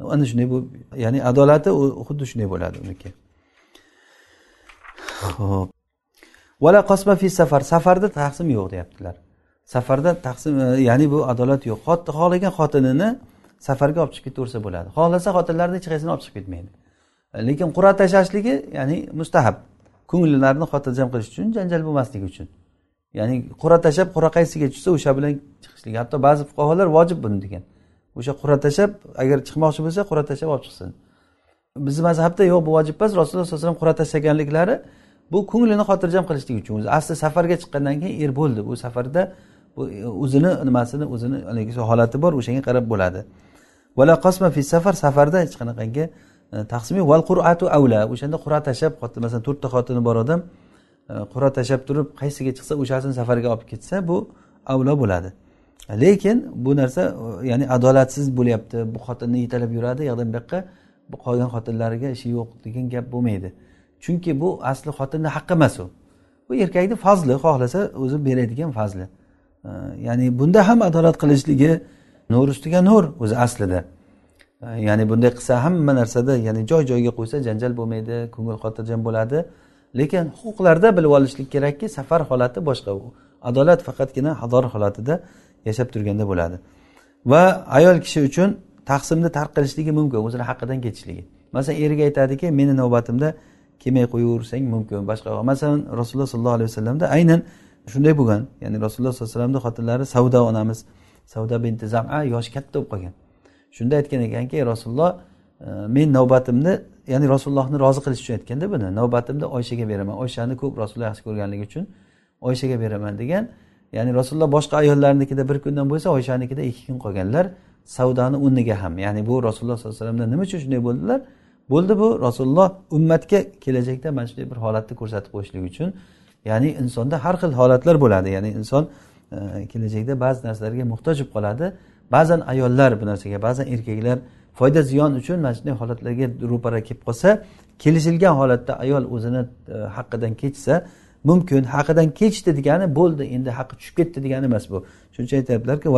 Speaker 1: Ana shunday bu ya'ni adolati xuddi shunday bo'ladi uniki. Ho'p vala qosma fi safar. Safarda taqsim yo'q deyaptilar. Safarda taqsim e, ya'ni bu adolat yo'q. Xohlagan xotinini safarga olib chiqib ketaversa bo'ladi. Xohlasa xotinlarni hech qaysini olib chiqib ketmaydi. E, lekin qur'a tashlashligi ya'ni mustahab. Ko'ngillarni xotirjam qilish uchun janjal bo'lmasligi uchun. Ya'ni qur'a tashlab qur'a qaysiga tushsa o'sha bilan chiqishligi. Hatto ba'zi fuqarolar vojib buni degan. O'sha qur'a tashlab agar chiqmoqchi bo'lsa qur'a tashlab olib chiqsin bizni mazhabda yo'q bu vojib emas. Rasululloh sallallohu alayhi vasallam qur'a tashlaganliklari bu ko'nglini xotirjam qilishlik uchun. O'zi asli safarga chiqqandan keyin er bo'ldi. Bu safarda bu o'zini nimasini o'zini haligi holati bor o'shanga qarab bo'ladi. Vala qosma fi safar safarda hech qanaqangi e, taqsim yo'q val quratu avla o'shanda qur'a tashlab masalan to'rtta xotini bor odam e, qur'a tashlab turib qaysiga chiqsa o'shasini safarga olib ketsa bu avlo bo'ladi. Lekin bu narsa ya'ni adolatsiz bo'lyapti bu xotinni yetalab yuradi yoqdan bu yoqqa qolgan xotinlariga ishi yo'q degan gap bo'lmaydi. Chunki bu asli xotinni haqqi emas u. Bu erkakni fazli xohlasa o'zi beradigan fazli. Ya'ni bunda ham adolat qilishligi nur ustiga nur o'zi aslida. Ya'ni bunday qilsa hamma narsada ya'ni joy joyiga qo'ysa janjal bo'lmaydi ko'ngil xotirjam bo'ladi. Lekin huquqlarda bilib olishlik kerakki safar holati boshqa. Adolat faqatgina hador holatida yashab turganda bo'ladi. Va ayol kishi uchun taqsimni tark qilishligi mumkin o'zini haqqidan ketishligi. Masalan eriga aytadiki meni navbatimda kelmay qo'yaversang mumkin boshqa masalan rasululloh sollallohu alayhi vasallamda aynan shunday bo'lgan. Ya'ni rasululloh sollallohu alayhi vasallamni xotinlari savdo onamiz savda binti zama yoshi katta bo'lib qolgan. Shunda aytgan ekanki rasululloh e, men navbatimni ya'ni rasulullohni rozi qilish uchun aytganda buni navbatimni oyshaga beraman. Oyshani ko'p rasululloh yaxshi ko'rganligi uchun oyshaga beraman. degan ya'ni rasululloh boshqa ayollarnikida bir kundan bo'lsa oyshanikida ikki kun qolganlar savdoni o'rniga ham. Ya'ni bu rasululloh sollallohu alayhi vasallamda nima uchun shunday bo'ldilar? Bo'ldi bu rasululloh ummatga kelajakda mana shunday bir holatni ko'rsatib qo'yishlik uchun ya'ni insonda har xil holatlar bo'ladi. Ya'ni inson e, kelajakda ba'zi narsalarga muhtoj bo'lib qoladi. Ba'zan ayollar bu narsaga ba'zan erkaklar foyda ziyon uchun mana shunday holatlarga ro'para kelib qolsa kelishilgan holatda ayol o'zini e, haqqidan kechsa mumkin haqidan kechdi degani bo'ldi endi haqqi tushib ketdi degani emas bu. Shuning uchun aytyaptilarki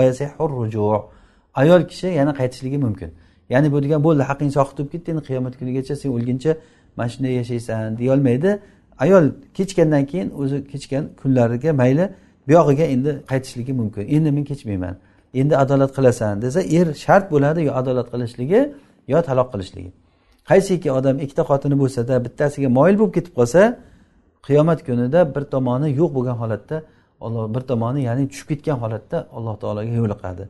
Speaker 1: ayol kishi yana qaytishligi mumkin. Ya'ni bu degan bo'ldi haqqing soqit bo'lib ketdi endi qiyomat kunigacha sen o'lguncha mana shunday yashaysan deyolmaydi ayol kechgandan keyin o'zi kechgan kunlariga mayli buyog'iga endi qaytishligi mumkin. Endi men kechmayman. Endi adolat qilasan desa er shart bo'ladi yo adolat qilishligi yo taloq qilishligi. Qaysiki odam ikkita xotini bo'lsada bittasiga moyil bo'lib ketib qolsa qiyomat kunida bir tomoni yo'q bo'lgan holatda olloh bir tomoni ya'ni tushib ketgan holatda alloh taologa yo'liqadi.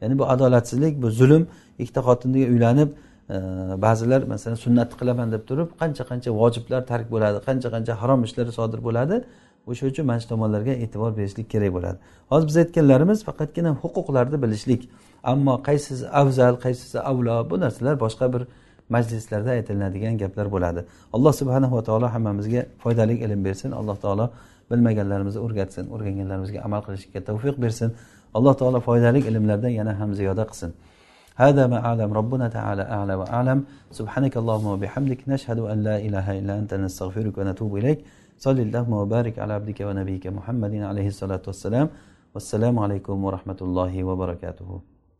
Speaker 1: Ya'ni bu adolatsizlik bu zulm ikkita xotinga uylanib e, ba'zilar masalan sunnatni qilaman deb turib qancha qancha vojiblar tark bo'ladi qancha qancha harom ishlar sodir bo'ladi o'sha uchun mana shu tomonlarga e'tibor berishlik kerak bo'ladi. Hozir biz aytganlarimiz faqatgina huquqlarni bilishlik ammo qaysisi afzal qaysisi avlo bu narsalar boshqa bir majlislarda aytilinadigan gaplar bo'ladi alloh subhanahu va taolo hammamizga foydali ilm bersin alloh taolo bilmaganlarimizni o'rgatsin o'rganganlarimizga amal qilishga tavfiq bersin alloh taolo foydali ilmlardan yana ham ziyoda qilsin هذا ما أعلم ربنا تعالى أعلى وأعلم سبحانك اللهم وبحمدك نشهد أن لا إله إلا أنت نستغفرك ونتوب إليك صل اللهم وبارك على عبدك ونبيك محمد عليه الصلاة والسلام والسلام عليكم ورحمة الله وبركاته